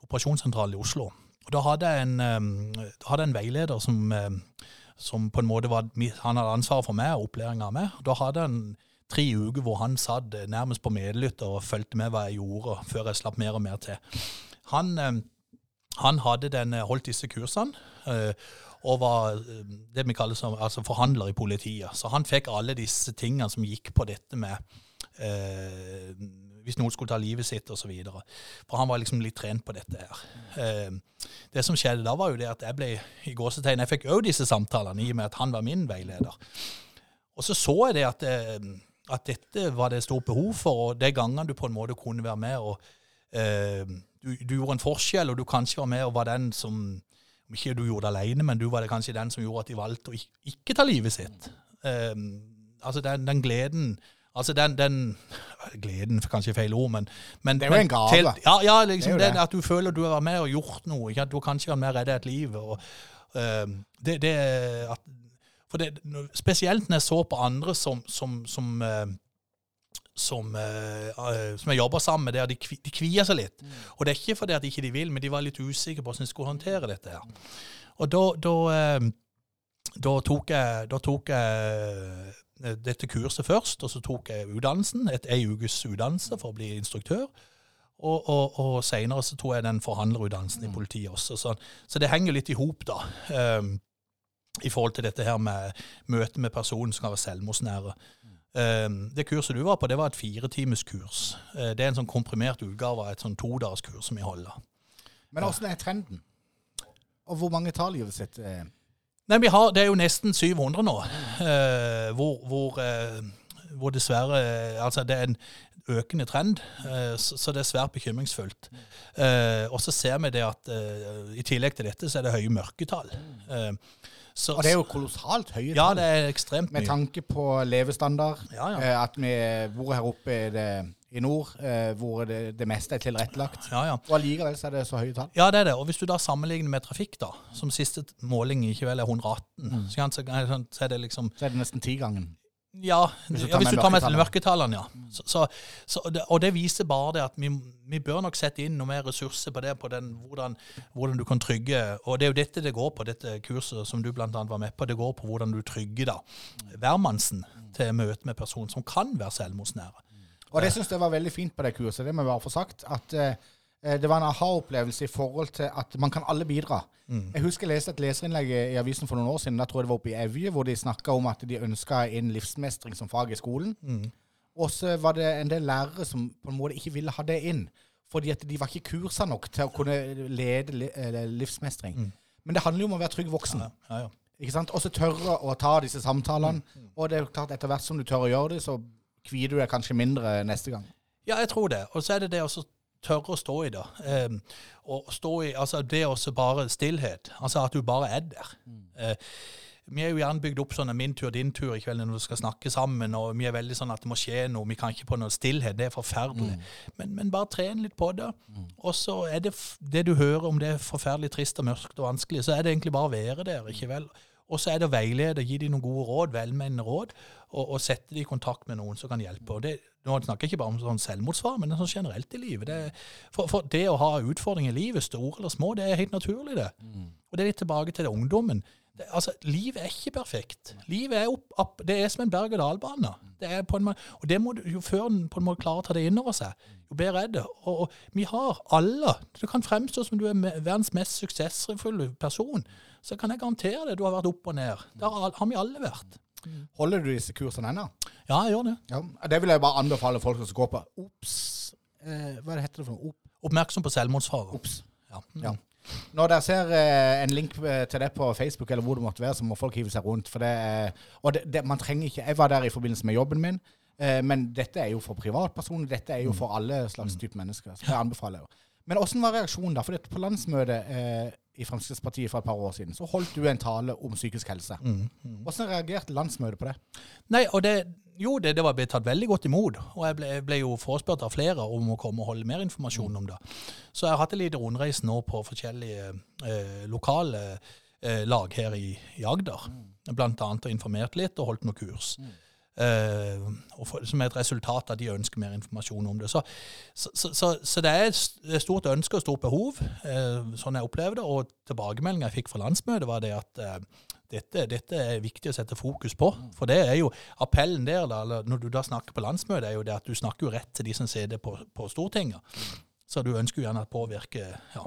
operasjonssentralen i Oslo. Og Da hadde jeg en, hadde en veileder som, som på en måte var Han hadde ansvaret for meg og opplæringa av meg. Da hadde han tre uker hvor han satt eh, nærmest på medlytter og fulgte med hva jeg gjorde, før jeg slapp mer og mer til. Han, eh, han hadde den, eh, holdt disse kursene. og var det vi kaller som, altså forhandler i politiet. Så han fikk alle disse tingene som gikk på dette med hvis noen skulle ta livet sitt osv. For han var liksom litt trent på dette her. Eh, det som skjedde da, var jo det at jeg ble i gåsetegn Jeg fikk òg disse samtalene i og med at han var min veileder. Og så så jeg det at, eh, at dette var det stort behov for, og de gangene du på en måte kunne være med og eh, du, du gjorde en forskjell, og du kanskje var med og var den som om ikke du gjorde det alene, men du var det kanskje den som gjorde at de valgte å ikke, ikke ta livet sitt. Um, altså den, den gleden Altså den, den Gleden kanskje feil ord, men, men Det er jo en gave. til- ja, ja, liksom Det det, at du føler du har vært med og gjort noe. Ikke? At du har kanskje vært med og reddet et liv. Og, uh, det, det, at, for det, spesielt når jeg så på andre som, som, som uh, som, uh, som jeg jobber sammen med, der de, kvi- de kvier seg litt. Og det er ikke fordi at ikke de vil, men de var litt usikre på hvordan de skulle håndtere dette. her. Og da, da, uh, da tok jeg, da tok jeg dette kurset først, og så tok jeg utdannelsen, et ei ukes utdannelse for å bli instruktør. Og, og, og seinere så tok jeg den forhandlerutdannelsen i politiet også. Så, så det henger litt i hop, da. Um, I forhold til dette her med møte med personen som kan være selvmordsnære. Um, det kurset du var på, det var et firetimeskurs. Uh, det er en sånn komprimert utgave av et sånn todagerskurs som vi holder. Men åssen er trenden? Og hvor mange tar livet sitt? eh? Nei, vi har, Det er jo nesten 700 nå, eh, hvor, hvor, eh, hvor dessverre eh, Altså, det er en økende trend, eh, så, så det er svært bekymringsfullt. Eh, og så ser vi det at eh, i tillegg til dette, så er det høye mørketall. Så, Og det er jo kolossalt høye Ja, tall. det er ekstremt Med mye. tanke på levestandard, Ja, ja. eh, at vi bor her oppe i, det, i nord, eh, hvor det, det meste er tilrettelagt. Ja, ja. Og allikevel så er det så høye tall. Ja, det er det. Og hvis du da sammenligner med trafikk, da, som siste måling ikke vel er 118, så, kan- så, så er det liksom Så er det nesten tigangen. Ja, Hvis du ja, tar hvis med du tar med mørketallene. mørketallene, ja. Så, så, så, og det, viser bare det at vi, vi bør nok sette inn noe mer ressurser på det, på den, hvordan, hvordan du kan trygge Og det er jo dette det går på, dette kurset som du bl.a. var med på. Det går på hvordan du trygger da, hvermannsen til møte med personer som kan være selvmordsnære. Og det syns jeg var veldig fint på det kurset. Det må jeg bare få sagt. At eh, det var en aha-opplevelse i forhold til at man kan alle bidra. Jeg husker jeg leste et leserinnlegg i avisen for noen år siden, da tror jeg det var oppe i Evje, hvor de snakka om at de ønska inn livsmestring som fag i skolen. Og så var det en del lærere som på en måte ikke ville ha det inn. Fordi at de var ikke kursa nok til å kunne lede livsmestring. Mm. Men det handler jo om å være trygg voksen. Ja, ja, ja. Ikke sant? Og så tørre å ta disse samtalene. Og det er klart etter hvert som du tør å gjøre det, så kvier du deg kanskje mindre neste gang. Ja, jeg tror det. Og så er det det å så tørre å stå i det. Um, og stå i, altså det også bare stillhet. Altså at du bare er der. Eh, vi er jo gjerne bygd opp sånn min tur, din tur i kveld når vi skal snakke sammen. og Vi er veldig sånn at det må skje noe. Vi kan ikke på noe stillhet. Det er forferdelig. Men, men bare tren litt på det. Og så er det det du hører om det er forferdelig trist og mørkt og vanskelig, så er det egentlig bare å være der. ikke vel? Og så er det å veilede, gi dem noen gode råd, velmenende råd, og, og sette dem i kontakt med noen som kan hjelpe. Og det, nå snakker jeg ikke bare om sånn selvmordsfare, men sånn generelt i livet. Det, for, for det å ha utfordringer i livet, store eller små, det er helt naturlig, det. Og det er litt tilbake til det ungdommen. Det, altså, livet er ikke perfekt. Livet er opp, opp, det er som en berg-og-dal-bane. Det er på en måte, og det må du, jo før en på en måte klarer å ta det inn over seg, jo bedre er det. Og, og vi har alle Det kan fremstå som du er verdens mest suksessfulle person. Så kan jeg garantere det. du har vært opp og ned. Der har, vi alle vært. Holder du disse kursene ennå? Ja, jeg gjør det. Ja. Det vil jeg bare anbefale folk som går på. Ops eh, Hva heter det for noe? Op- Oppmerksom på selvmordsfare. Ops. Ja. Ja. Når dere ser eh, en link eh, til det på Facebook, eller hvor det måtte være, så må folk hive seg rundt. For det, er- og det, det, man trenger ikke Jeg var der i forbindelse med jobben min, eh, men dette er jo for privatpersoner. Dette er jo for alle slags type mennesker. Så det anbefaler jeg jo. Men åssen var reaksjonen da? For på landsmøtet eh, i Fremskrittspartiet for et par år siden, så holdt du en tale om psykisk helse. Hvordan reagerte landsmøtet på det? Nei, og det, jo, det, det var blitt tatt veldig godt imot. Og jeg ble, jeg ble jo forespurt av flere om å komme og holde mer informasjon om det. Så jeg har hatt en liten rundreis nå på forskjellige eh, lokale eh, lag her i, i Agder. Blant annet og informert litt og holdt noen kurs. Og for, som er et resultat av at de ønsker mer informasjon om det. Så, så, så, så, det er et stort ønske og stort behov, eh, sånn jeg opplever det. Og tilbakemeldinga jeg fikk fra landsmøtet, var det at eh, dette, dette er viktig å sette fokus på. For det er jo appellen der, da, eller når du da snakker på landsmøtet, er jo det at du snakker jo rett til de som sitter på, på Stortinget. Så du ønsker jo gjerne å påvirke ja.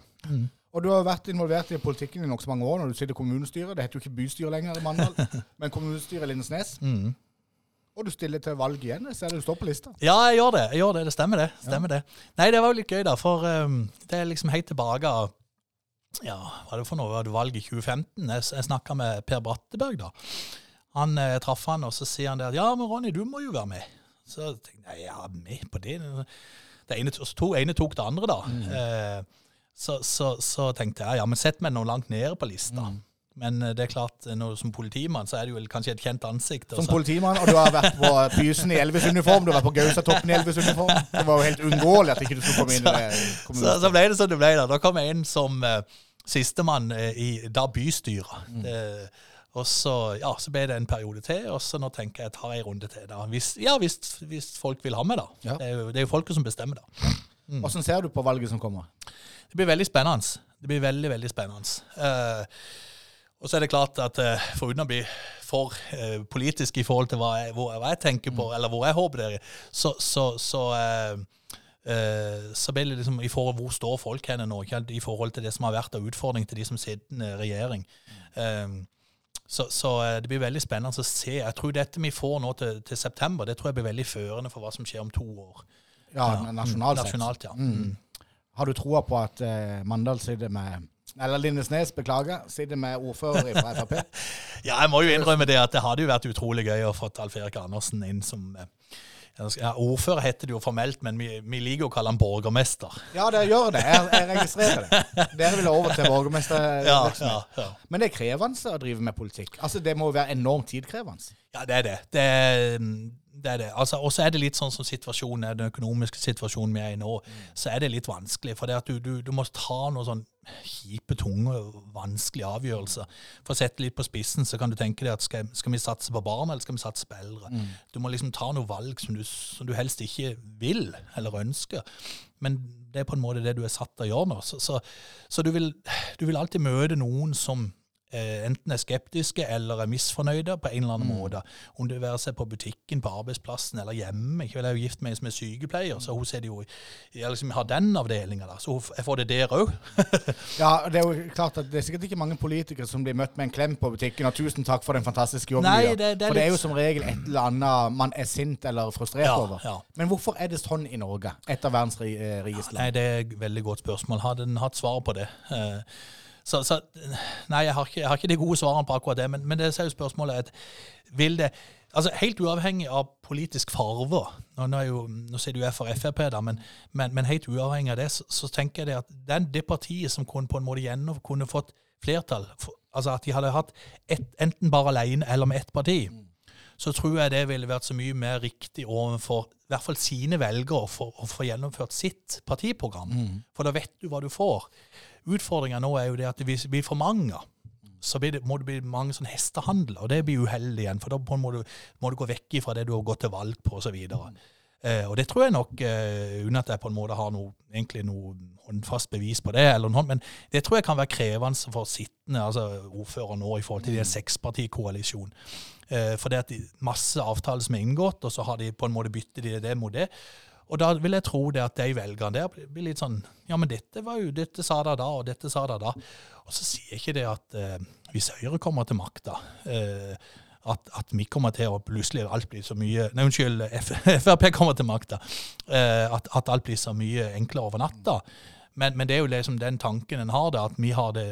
Og du har vært involvert i politikken i nokså mange år når du sitter i kommunestyret. Det heter jo ikke bystyret lenger i Mandal, men kommunestyret i Lindesnes. Mm. Og du stiller til valg igjen. Jeg ser du står på lista. Ja, jeg gjør det. jeg gjør Det det stemmer, det. stemmer det. Nei, det var jo litt gøy, da. For um, det er liksom helt tilbake av Ja, hva er det for noe? Var det valg i 2015? Jeg, jeg snakka med Per Bratteberg, da. Han eh, traff han, og så sier han det at ja, men Ronny, du må jo være med. Så tenkte jeg ja, med på det? Det ene, to, ene tok det andre, da. Eh, så, så, så tenkte jeg ja, men sett meg nå langt nede på lista. Men eh, det er klart, eh, når, som politimann så er det jo kanskje et kjent ansikt. Også. Som politimann, og du har vært på Pysen i Elvis-uniform. Du har vært på Gausatoppen i Elvis-uniform. Det var jo helt uunngåelig at ikke du skulle komme inn i det Så, så ble det som det ble. Da Da kom jeg inn som uh, sistemann uh, i da bystyret. Det, og så, ja, så ble det en periode til, og så nå tenker jeg jeg tar en runde til. da. Hvis, ja, hvis, hvis folk vil ha meg, da. Ja. Det, er jo, det er jo folket som bestemmer, da. Åssen ser du på valget som kommer? Det blir veldig spennende. Det blir veldig, veldig spennende. Eh, og så er det klart at uh, foruten å bli for eh, politisk i forhold til hva jeg, hvor, hva jeg tenker på, eller hvor jeg håper det er, så, så, så, eh, eh, så blir det liksom i forhold hvor står folk henne nå, ikke i forhold til det som har vært av utfordring til de som sitter i regjering. Mm. så, så eh, det blir veldig spennende å se. Jeg tror dette vi får nå til, til september, det tror jeg blir veldig førende for hva som skjer om to år. Ja, nasjonalt sett. Nasjonalt, ja. Mm. Har du troa på at eh, Mandal sitter med Eller Lindesnes, beklager, sitter med ordfører fra Frp? Ja, jeg må jo innrømme det at det hadde jo vært utrolig gøy å få Alf Erik Andersen inn som eh, ja, Ordfører heter det jo formelt, men vi, vi liker å kalle han borgermester. Ja, det gjør det. Jeg, jeg registrerer det. Dere vil over til Ja, ja, ja. Men det er krevende å drive med politikk. Altså, Det må jo være enormt tidkrevende. ja, det er det. Det er det. er det. Altså, og så er det litt sånn som situasjonen er, den økonomiske situasjonen vi er i nå, så er det litt vanskelig. For det at du, du, du må ta noen sånn kjipe, tunge, vanskelige avgjørelser. For å sette litt på spissen, så kan du tenke deg at skal, skal vi satse på barn, eller skal vi satse på eldre? Du må liksom ta noe valg som du, som du helst ikke vil eller ønsker. Men det er på en måte det du er satt til å gjøre nå. Så, så, så du, vil, du vil alltid møte noen som enten er skeptiske eller er misfornøyde på en eller annen måte. Om det være seg på butikken, på arbeidsplassen eller hjemme. Jeg er jo gift med en som er sykepleier, så hun jo jeg liksom har den avdelinga, så jeg får det der òg. Ja, det er jo klart at det er sikkert ikke mange politikere som blir møtt med en klem på butikken og 'tusen takk for den fantastiske jobben Nei, du gjør'. For det er jo som regel et eller annet man er sint eller frustrert Ja, over. ja. Men hvorfor er det sånn i Norge? Et av verdens ri- eh, rikeste Nei, det er et veldig godt spørsmål. Hadde den hatt svar på det? Eh, Så, så Nei, jeg har, ikke, jeg har ikke de gode svarene på akkurat det, men, men det er jo spørsmålet vil det Altså Helt uavhengig av politisk farve Nå, nå, jo, nå sier du jeg for Frp, da, men, men, men helt uavhengig av det, så, så tenker jeg det at den, det partiet som kunne på en måte gjennom kunne fått flertall, for, altså at de hadde hatt et, enten bare alene eller med ett parti, så tror jeg det ville vært så mye mer riktig overfor i hvert fall sine velgere for å få gjennomført sitt partiprogram. For da vet du hva du får. Utfordringa nå er jo det at hvis det blir for mange, så blir det, må det bli mange sånn hestehandler, og det blir uheldig igjen. For da må du, må du gå vekk fra det du har gått til valg på, osv. Eh, og det tror jeg nok, eh, uten at jeg på en måte har noe, egentlig noe håndfast bevis på det, eller noe, men det tror jeg kan være krevende for sittende altså ordfører nå i forhold til en sekspartikoalisjon. Eh, for det at de, masse avtaler som er inngått, og så har de på en måte byttet de det mot det. Og da vil jeg tro det at de velgerne der blir- litt sånn Ja, men dette var jo Dette sa de da, og dette sa de da. Og så sier ikke det at eh, hvis Høyre kommer til makta eh, at, at vi kommer til å plutselig alt blir så mye Nei, unnskyld, Frp kommer til makta. Eh, at, at alt blir så mye enklere over natta. Men, men det er jo liksom den tanken en har, da, at vi har det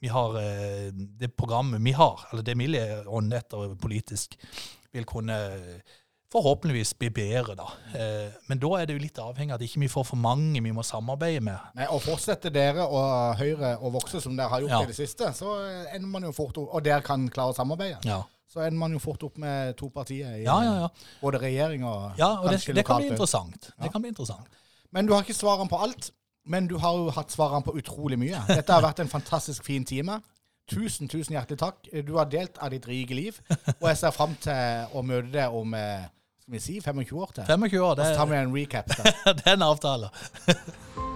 vi har eh, det programmet vi har, eller det vi ånder etter politisk, vil kunne forhåpentligvis bli bedre, da. Eh, men da er det jo litt avhengig av at ikke vi får for mange vi må samarbeide med. Nei, og fortsetter dere og Høyre å vokse som dere har gjort Ja. i det siste, så ender man jo fort opp, og dere kan klare å samarbeide, Ja, så ender man jo fort opp med to partier i ja, ja. ja. både regjering og ja og det, det kan bli interessant. Det kan bli interessant. Men du har ikke svarene på alt. Men du har jo hatt svarene på utrolig mye. Dette har vært en fantastisk fin time. Tusen, tusen hjertelig takk. Du har delt av ditt rike liv. Og jeg ser fram til å møte deg om eh, skal vi si 25 år til. 25 år, Og så tar vi en recap. Da. det er en avtale.